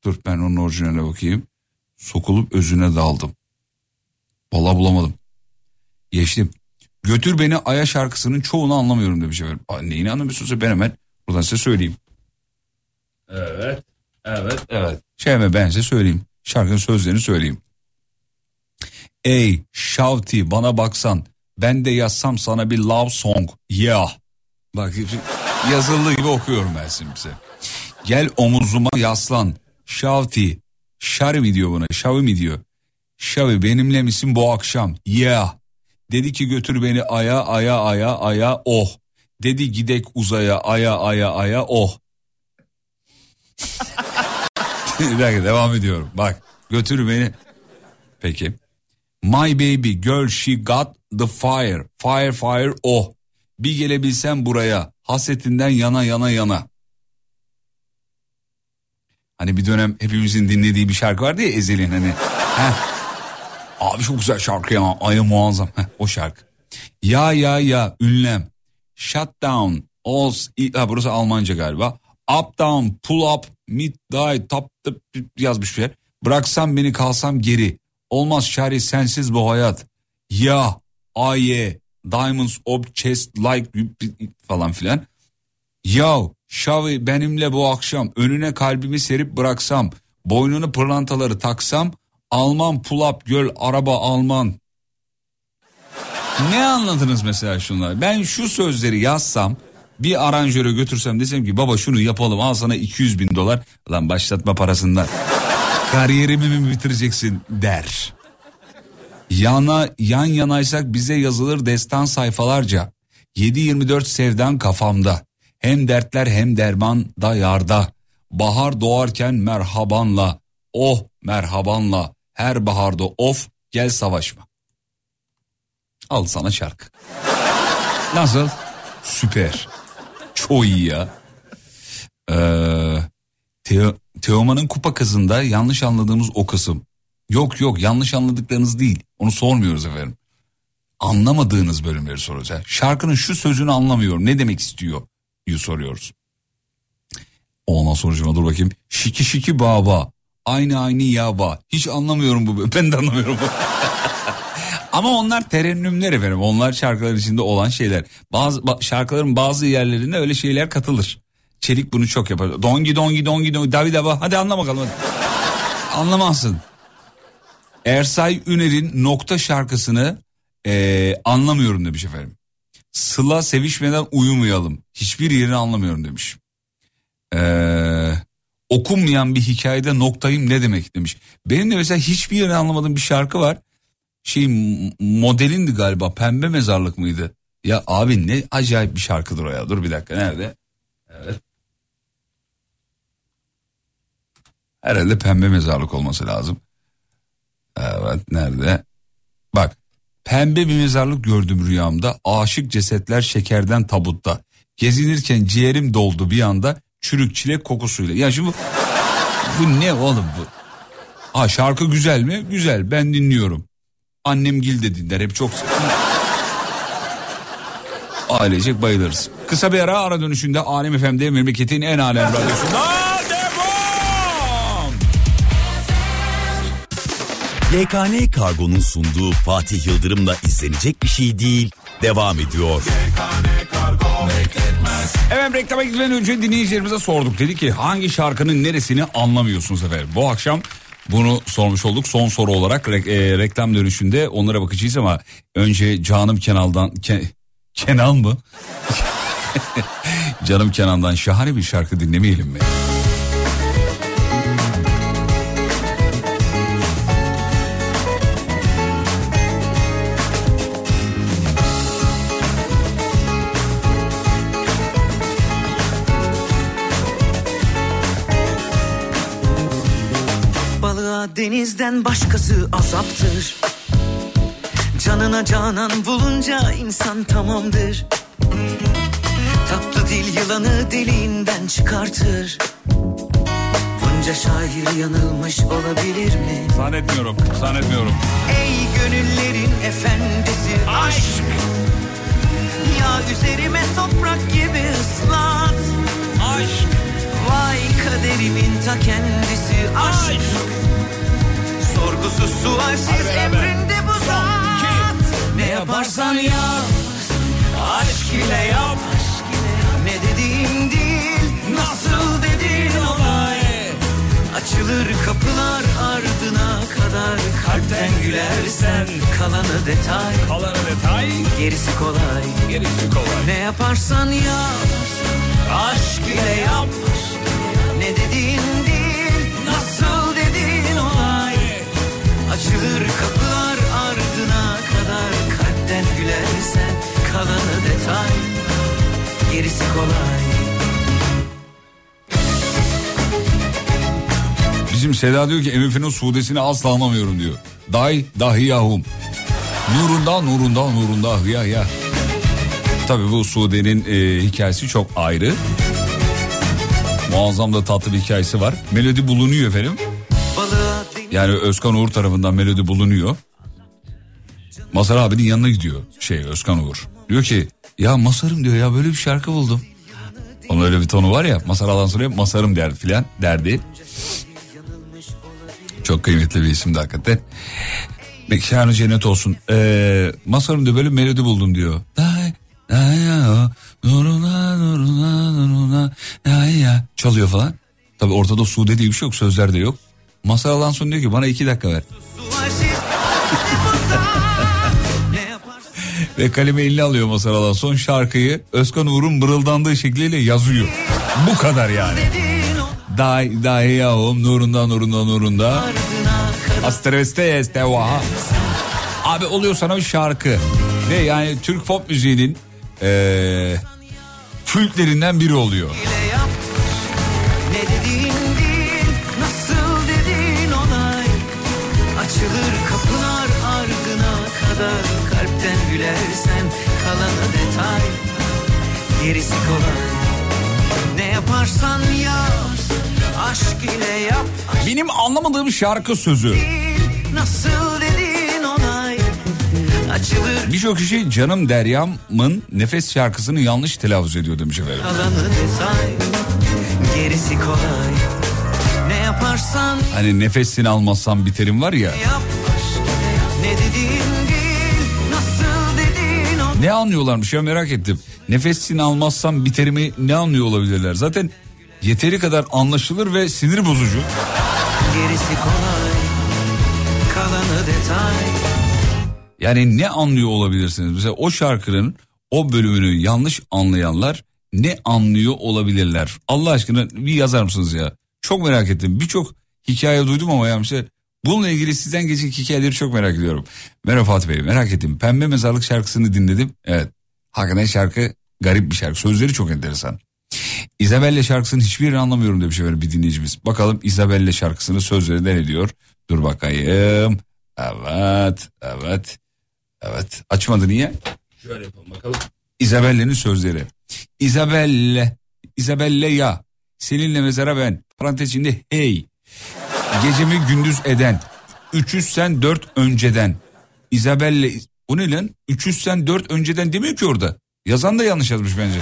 S1: Dur ben onun orijinaline bakayım. Sokulup özüne daldım. Vallahi bulamadım. Geçtim. Götür beni Aya şarkısının çoğunu anlamıyorum demiş efendim. Neyini anlamıyorsunuz ben hemen buradan size söyleyeyim. Evet. Evet. Evet. Şey hemen ben size söyleyeyim. Şarkının sözlerini söyleyeyim. Ey Şavti bana baksan ben de yazsam sana bir love song. Ya. Bak yazıldığı gibi okuyorum ben şimdi size. Gel omuzuma yaslan. Şavti. Şarvi mi diyor buna? Şavi mi diyor? Şavi benimle misin bu akşam? Ya. Dedi ki götür beni aya aya aya aya oh. Dedi gidek uzaya aya aya aya oh. bir dakika devam ediyorum. Bak götür beni. Peki. My baby girl she got the fire. Fire fire oh. Bir gelebilsem buraya. Hasetinden yana yana yana. Hani bir dönem hepimizin dinlediği bir şarkı vardı ya Ezel'in hani. Heh. Abi çok güzel şarkı ya. Aya muazzam. Heh, o şarkı. Ya ya ya ünlem. Shut down. Oz. Ha, burası Almanca galiba. Up down. Pull up. Mid die. Top, top yazmış bir yer. Bıraksam beni kalsam geri. Olmaz çare sensiz bu hayat. Ya. Aye. Diamonds of chest like falan filan. Ya Şavi benimle bu akşam önüne kalbimi serip bıraksam, boynunu pırlantaları taksam, Alman pulap göl araba Alman. Ne anladınız mesela şunlar? Ben şu sözleri yazsam bir aranjöre götürsem desem ki baba şunu yapalım al sana 200 bin dolar. Lan başlatma parasından. Kariyerimi mi bitireceksin der. Yana, yan yanaysak bize yazılır destan sayfalarca. 7-24 sevdan kafamda. Hem dertler hem derman da yarda. Bahar doğarken merhabanla. Oh merhabanla. Her baharda of gel savaşma. Al sana şarkı. Nasıl? Süper. Çok iyi ya. Ee, Teo, Teoman'ın kupa kızında yanlış anladığımız o kısım. Yok yok yanlış anladıklarınız değil. Onu sormuyoruz efendim. Anlamadığınız bölümleri soracağız. Şarkının şu sözünü anlamıyorum. Ne demek istiyor? diye soruyoruz. Ondan sonucuma dur bakayım. Şiki şiki baba. Aynı aynı yaba. Hiç anlamıyorum bu. Ben de anlamıyorum bu. Ama onlar terennümler efendim. Onlar şarkıların içinde olan şeyler. Bazı ba- şarkıların bazı yerlerinde öyle şeyler katılır. Çelik bunu çok yapar. Dongi dongi dongi dongi davi dava. Hadi anla bakalım. Hadi. Anlamazsın. Ersay Üner'in nokta şarkısını ee, anlamıyorum demiş efendim. Sıla sevişmeden uyumayalım. Hiçbir yerini anlamıyorum demiş. Ee, okunmayan bir hikayede noktayım ne demek demiş. Benim de mesela hiçbir yerini anlamadığım bir şarkı var. Şey modelindi galiba pembe mezarlık mıydı? Ya abi ne acayip bir şarkıdır o ya. Dur bir dakika nerede? Evet. Herhalde pembe mezarlık olması lazım. Evet nerede? Bak pembe bir mezarlık gördüm rüyamda. Aşık cesetler şekerden tabutta. Gezinirken ciğerim doldu bir anda çürük çilek kokusuyla. Ya şimdi bu, bu ne oğlum bu? Ha şarkı güzel mi? Güzel ben dinliyorum. Annem gil de dinler hep çok Ailecek bayılırız. Kısa bir ara ara dönüşünde Alem FM'de memleketin en alem radyosunda.
S5: YKN Kargo'nun sunduğu Fatih Yıldırım'la izlenecek bir şey değil devam ediyor.
S1: Evet reklama gitmeden önce dinleyicilerimize sorduk. Dedi ki hangi şarkının neresini anlamıyorsunuz efendim? Bu akşam bunu sormuş olduk. Son soru olarak re- e, reklam dönüşünde onlara bakacağız ama önce Canım Kenal'dan... Ke- Kenal mı? Canım Kenan'dan şahane bir şarkı dinlemeyelim mi?
S9: Denizden başkası azaptır. Canına canan bulunca insan tamamdır. Tatlı dil yılanı deliğinden çıkartır. Bunca şair yanılmış olabilir mi?
S1: Zannetmiyorum, zannetmiyorum.
S9: Ey gönüllerin efendisi. Aşk! Ya üzerime toprak gibi ıslat. Aşk! Vay kaderimin ta kendisi. Aşk Sorgusuz sualsiz emrinde bu zat. Ne yaparsan yap. Aşk ile yap. Ne dediğin değil Nasıl dediğin olay. Açılır kapılar ardına kadar. Kalpten gülersen kalanı detay.
S1: Kalanı detay.
S9: Gerisi kolay.
S1: Gerisi kolay.
S9: Ne yaparsan yap. Aşk ile yap. Ne dediğin Açılır kapılar ardına kadar Kalpten gülersen kalanı detay Gerisi kolay
S1: Bizim Seda diyor ki MF'nin Suudesini asla anlamıyorum diyor. Day dahi yahum. Nurunda nurunda nurunda hıya ya. Tabii bu Suude'nin e, hikayesi çok ayrı. Muazzam da tatlı bir hikayesi var. Melodi bulunuyor efendim. Yani Özkan Uğur tarafından melodi bulunuyor. Mazhar abinin yanına gidiyor şey Özkan Uğur. Diyor ki ya Masarım diyor ya böyle bir şarkı buldum. Onun öyle bir tonu var ya Masar alan sonra Masarım der filan derdi. Çok kıymetli bir isimdi hakikaten. Mekanı cennet olsun. Ee, Masarım diyor böyle bir melodi buldum diyor. Çalıyor falan. Tabi ortada Sude diye bir şey yok sözler de yok. Masar alan sonra diyor ki bana iki dakika ver. Ve kalemi eline alıyor Masar alan son şarkıyı Özkan Uğur'un mırıldandığı şekliyle yazıyor. Bu kadar yani. Day, day yavrum nurunda nurunda nurunda. Astreveste estevaha. Abi oluyor sana bir şarkı. Ve yani Türk pop müziğinin eee kültlerinden biri oluyor.
S9: Gülersen kalanı detay. Gerisi kolay. Ne yaparsan yap Aşk ile yap.
S1: Benim anlamadığım şarkı sözü.
S9: Nasıl dediğin olay Açılır.
S1: Birçok kişi Canım Deryam'ın nefes şarkısını yanlış telaffuz ediyor demiş efendim.
S9: kalanı detay. Gerisi kolay. Ne yaparsan
S1: Hani nefesini almazsam biterim var ya.
S9: yap aşk Ne dediğin
S1: Ne anlıyorlarmış ya merak ettim. Nefesini almazsam biterimi ne anlıyor olabilirler? Zaten yeteri kadar anlaşılır ve sinir bozucu.
S9: Gerisi kolay Kalanı detay
S1: Yani ne anlıyor olabilirsiniz? Mesela o şarkının o bölümünü yanlış anlayanlar ne anlıyor olabilirler? Allah aşkına bir yazar mısınız ya? Çok merak ettim. Birçok hikaye duydum ama yani işte bununla ilgili sizden gelecek hikayeleri çok merak ediyorum. Merhaba Fatih Bey merak ettim. Pembe Mezarlık şarkısını dinledim. Evet. Hakikaten şarkı garip bir şarkı. Sözleri çok enteresan. Isabelle şarkısının hiçbirini anlamıyorum demiş efendim bir dinleyicimiz. Bakalım Isabelle şarkısının sözleri ne diyor? Dur bakayım. Evet, evet. Evet. Açmadı niye? Şöyle yapalım bakalım. Isabelle'nin sözleri. Isabelle, Isabelle ya. Seninle mezara ben. Parantez içinde hey. Gecemi gündüz eden. 300 sen 4 önceden. Isabelle. O ne lan? 300 sen 4 önceden demiyor ki orada. Yazan da yanlış yazmış bence.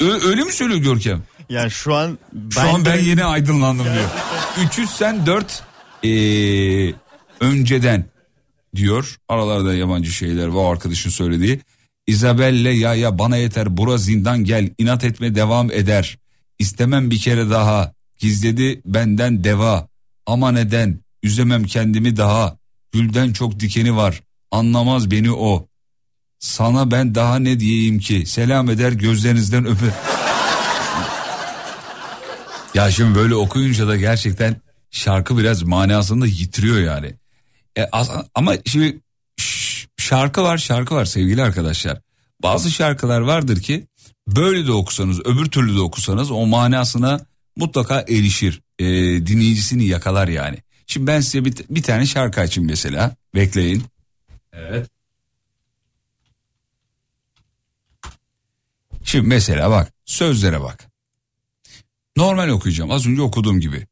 S1: Ö- öyle mi söylüyor Görkem?
S2: Yani şu an
S1: Şu an ben yeni aydınlandım diyor. 300 sen 4 ee, önceden diyor. Aralarda yabancı şeyler var arkadaşın söylediği. Isabelle ya ya bana yeter bura zindan gel inat etme devam eder. İstemem bir kere daha gizledi benden deva. Ama neden üzemem kendimi daha. Gülden çok dikeni var anlamaz beni o. Sana ben daha ne diyeyim ki selam eder gözlerinizden öper. Ya şimdi böyle okuyunca da gerçekten şarkı biraz manasını da yitiriyor yani. E, ama şimdi şarkı var şarkı var sevgili arkadaşlar. Bazı şarkılar vardır ki böyle de okusanız öbür türlü de okusanız o manasına mutlaka erişir. E, dinleyicisini yakalar yani. Şimdi ben size bir, bir tane şarkı açayım mesela. Bekleyin. Evet. Şimdi mesela bak sözlere bak. Normal okuyacağım az önce okuduğum gibi.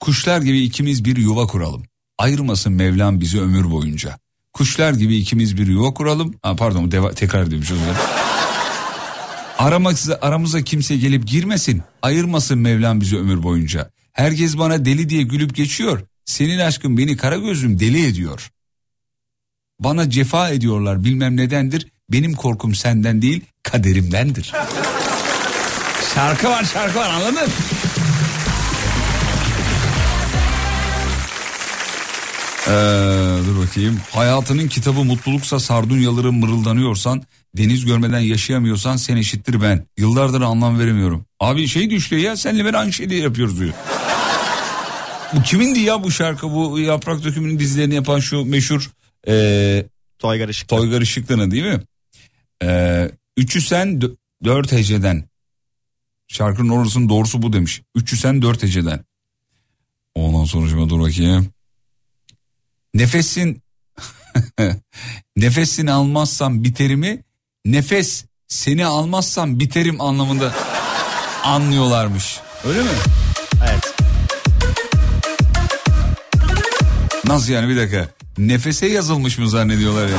S1: Kuşlar gibi ikimiz bir yuva kuralım. Ayırmasın Mevlam bizi ömür boyunca. Kuşlar gibi ikimiz bir yuva kuralım. Ha, pardon deva, tekrar demiş özür dilerim. Aramaksa, aramıza kimse gelip girmesin. Ayırmasın Mevlam bizi ömür boyunca. Herkes bana deli diye gülüp geçiyor. Senin aşkın beni kara gözlüm deli ediyor. Bana cefa ediyorlar bilmem nedendir. Benim korkum senden değil kaderimdendir. Şarkı var şarkı var anladın? Ee, dur bakayım. Hayatının kitabı mutluluksa sardunyaları mırıldanıyorsan deniz görmeden yaşayamıyorsan sen eşittir ben. Yıllardır anlam veremiyorum. Abi şey düştü ya senle ben aynı şeyi yapıyoruz diyor. bu kimindi ya bu şarkı bu yaprak dökümünün dizilerini yapan şu meşhur ee,
S2: Toygar Işık.
S1: Toygar Işıklı'nın değil mi? Ee, üçü sen dö- dört heceden. Şarkının orasının doğrusu bu demiş. Üçü sen dört heceden. Ondan sonra şimdi dur bakayım. Nefesin nefesini almazsam biterimi nefes seni almazsam biterim anlamında anlıyorlarmış. Öyle mi?
S2: Evet.
S1: Nasıl yani bir dakika. Nefese yazılmış mı zannediyorlar ya?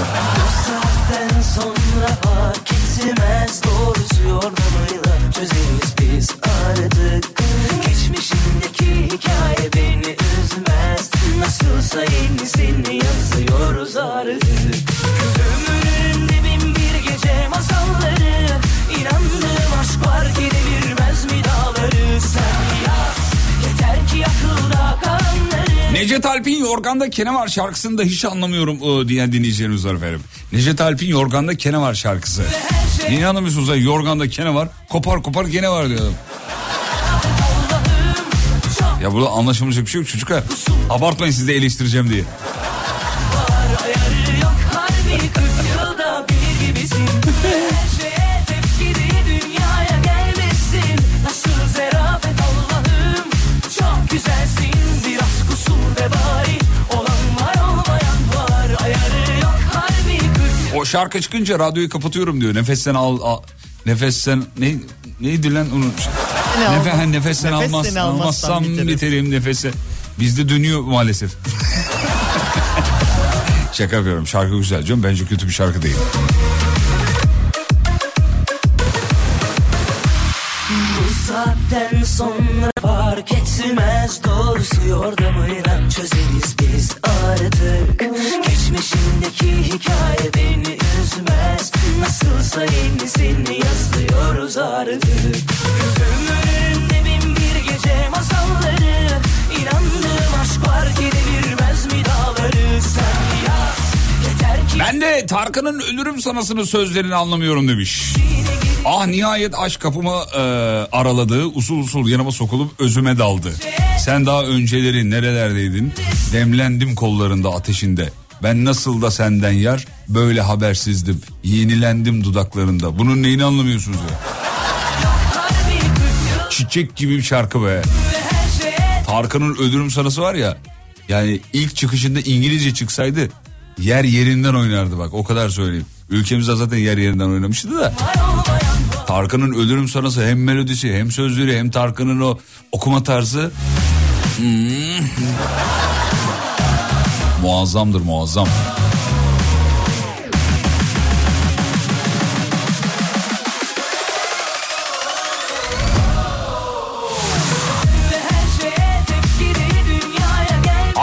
S6: Artık Geçmişimdeki hikaye beni üzmez Nasılsa yenisini yazıyoruz artık Ömrümün bin bir gece masalları İnandığım aşk var ki devirmez mi dağları Sen yaz yeter ki akılda kalanları
S1: Necdet Alp'in Yorgan'da Kene var şarkısını da hiç anlamıyorum ıı, diyen dinleyicilerimiz var efendim. Necdet Alp'in Yorgan'da Kene var şarkısı. Niye anlamıyorsunuz ya Yorgan'da Kene var kopar kopar gene var diyor. Ya burada anlaşılmayacak bir şey yok çocuklar. Abartmayın siz de eleştireceğim diye.
S6: Ayarı yok harbi 40 yılda bir gibisin Her şeye tepki diye dünyaya gelmesin Nasıl zerafet Allah'ım Çok güzelsin biraz kusur ve bari Olan var olmayan var Ayarı yok harbi 40
S1: O şarkı çıkınca radyoyu kapatıyorum diyor. Nefesten al, al nefesten ne neydi lan onun
S2: Seni
S1: Nefe,
S2: almaz-
S1: nefesten
S2: nefes
S1: almaz,
S2: seni almazsam
S1: almazsam
S2: biterim.
S1: biterim nefese. Bizde dönüyor maalesef. Şaka yapıyorum şarkı güzel canım bence kötü bir şarkı değil.
S6: Bu saatten sonra fark etmez. Doğrusu yordamıyla çözeriz biz artık. Geçmişimdeki hikaye beni üzmez. Nasılsa yenisini yazıyoruz artık. Ömrümde bin bir gece masalları. İnandığım aşk var ki devirmez mi dağları? Sen yaz yeter ki
S1: Ben de Tarkan'ın Ölürüm Sanası'nın sözlerini anlamıyorum demiş. Ah nihayet aşk kapımı e, araladı. Usul usul yanıma sokulup özüme daldı. Sen daha önceleri nerelerdeydin? Demlendim kollarında ateşinde. Ben nasıl da senden yar böyle habersizdim. Yenilendim dudaklarında. Bunun neyini anlamıyorsunuz ya? Çiçek gibi bir şarkı be. Tarkan'ın Ölürüm Sanası var ya. Yani ilk çıkışında İngilizce çıksaydı yer yerinden oynardı bak o kadar söyleyeyim. Ülkemizde zaten yer yerinden oynamıştı da. Tarkan'ın Ölürüm Sanası hem melodisi hem sözleri hem Tarkan'ın o okuma tarzı. Hmm. Muazzamdır muazzam.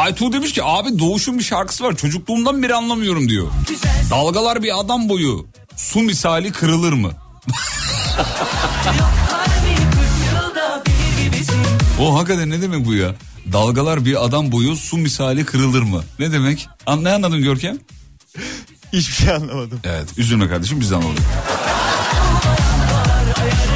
S1: Aytuğ demiş ki abi Doğuş'un bir şarkısı var çocukluğumdan beri anlamıyorum diyor. Dalgalar bir adam boyu su misali kırılır mı?
S6: Harbi 40 yılda bir gibisin
S1: O hakikaten ne demek bu ya? Dalgalar bir adam boyu su misali kırılır mı? Ne demek? Ne anladın Görkem?
S2: Hiçbir şey anlamadım.
S1: Evet üzülme kardeşim biz de anladık.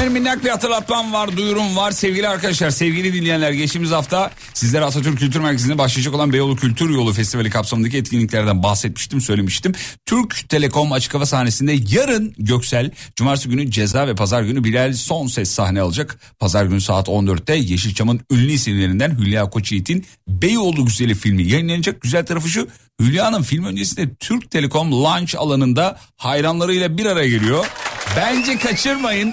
S1: En minnak bir hatırlatmam var, duyurum var. Sevgili arkadaşlar, sevgili dinleyenler geçtiğimiz hafta sizlere Atatürk Kültür Merkezi'nde başlayacak olan Beyoğlu Kültür Yolu Festivali kapsamındaki etkinliklerden bahsetmiştim, söylemiştim. Türk Telekom açık hava sahnesinde yarın Göksel, cumartesi günü Ceza ve pazar günü Bilal son ses sahne alacak. Pazar günü saat 14'te Yeşilçam'ın ünlü isimlerinden Hülya Koçyiğit'in Beyoğlu Güzeli filmi yayınlanacak. Güzel tarafı şu, Hülya'nın film öncesinde Türk Telekom launch alanında hayranlarıyla bir araya geliyor. Bence kaçırmayın.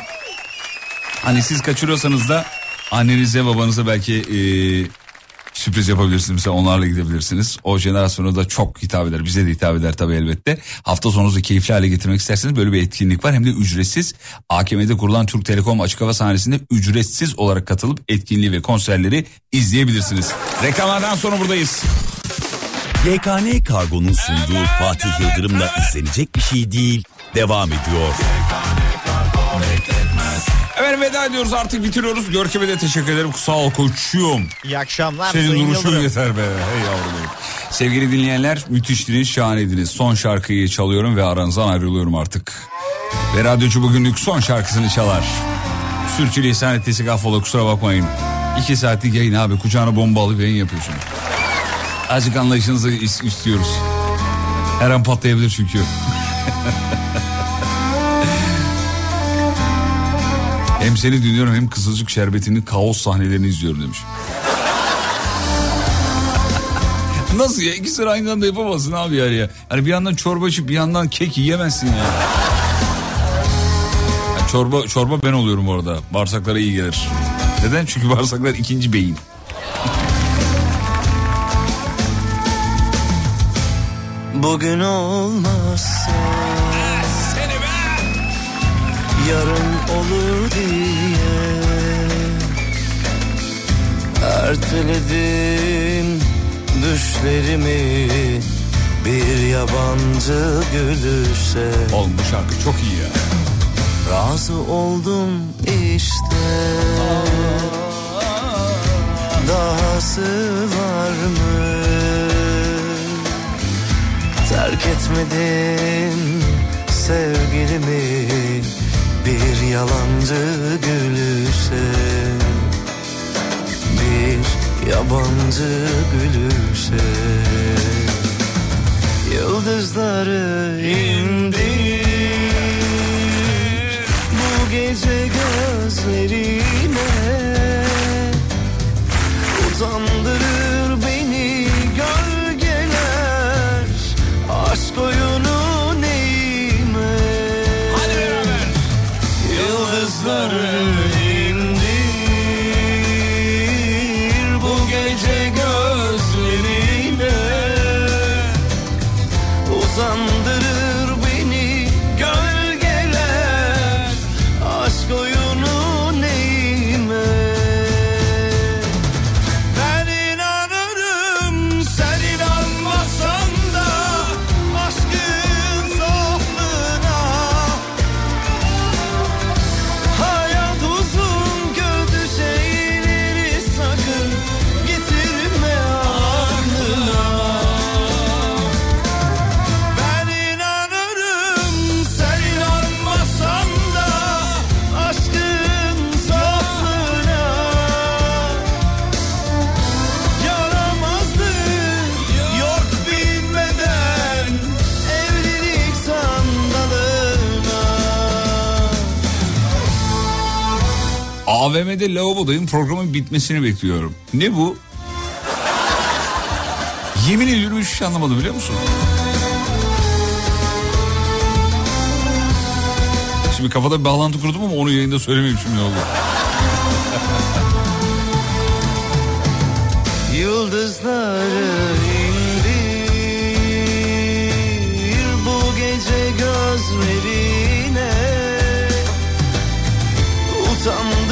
S1: Hani siz kaçırıyorsanız da annenize babanıza belki e, sürpriz yapabilirsiniz. Mesela onlarla gidebilirsiniz. O jenerasyona da çok hitap eder. Bize de hitap eder tabii elbette. Hafta sonunuzu keyifli hale getirmek isterseniz böyle bir etkinlik var. Hem de ücretsiz. AKM'de kurulan Türk Telekom açık hava sahnesinde ücretsiz olarak katılıp etkinliği ve konserleri izleyebilirsiniz. Reklamlardan sonra buradayız.
S5: YKN Kargo'nun sunduğu Fatih Yıldırım'la izlenecek bir şey değil devam ediyor.
S1: Efendim veda ediyoruz artık bitiriyoruz. Görkem'e de teşekkür ederim. Sağ ol koçum.
S2: İyi akşamlar.
S1: Senin duruşun yeter be. Hey yavrum benim. Sevgili dinleyenler müthiştiniz, şahaneydiniz. Son şarkıyı çalıyorum ve aranızdan ayrılıyorum artık. Ve radyocu bugünlük son şarkısını çalar. Sürçülisan ettiyse affola kusura bakmayın. İki saatlik yayın abi kucağına bomba alıp yayın yapıyorsun. Azıcık anlayışınızı is- istiyoruz. Her an patlayabilir çünkü. hem seni dinliyorum hem Kızılcık Şerbeti'nin kaos sahnelerini izliyorum demiş. Nasıl ya? İkisini aynı anda yapamazsın abi yani ya. Hani bir yandan çorba içip bir yandan kek yiyemezsin ya. Yani çorba çorba ben oluyorum orada. Bağırsaklara iyi gelir. Neden? Çünkü bağırsaklar ikinci beyin.
S3: Bugün olmazsa Yarın olur diye Erteledim düşlerimi Bir yabancı gülüşe
S1: Oğlum bu şarkı çok iyi ya.
S3: Razı oldum işte Dahası var mı? Terk etmedim sevgilimi Bir yalancı gülüşe Bir yabancı gülüşe Yıldızları indir Bu gece gözlerine Utandırır
S1: AVM'de lavabodayım programın bitmesini bekliyorum. Ne bu? Yemin ediyorum hiçbir şey anlamadım biliyor musun? Şimdi kafada bir bağlantı kurdum ama onu yayında söylemeyeyim şimdi oldu.
S3: Yıldızları indir bu gece gözlerine Utandırır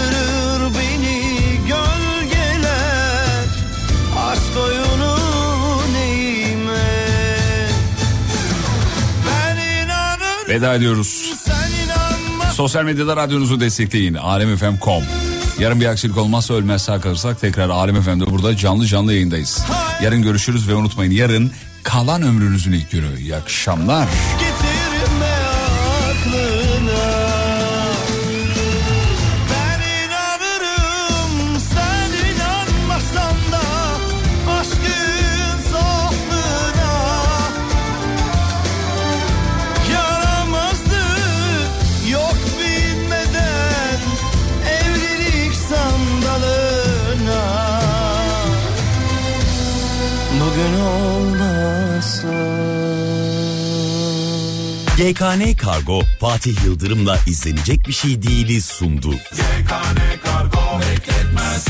S1: Veda ediyoruz. Sosyal medyada radyonuzu destekleyin. Alemfm.com Yarın bir aksilik olmazsa ölmez sağ kalırsak tekrar Alem FM'de burada canlı canlı yayındayız. Yarın görüşürüz ve unutmayın yarın kalan ömrünüzün ilk günü. İyi akşamlar.
S5: GKN Kargo Fatih Yıldırım'la izlenecek bir şey değiliz sundu.
S9: YKN Kargo bekletmez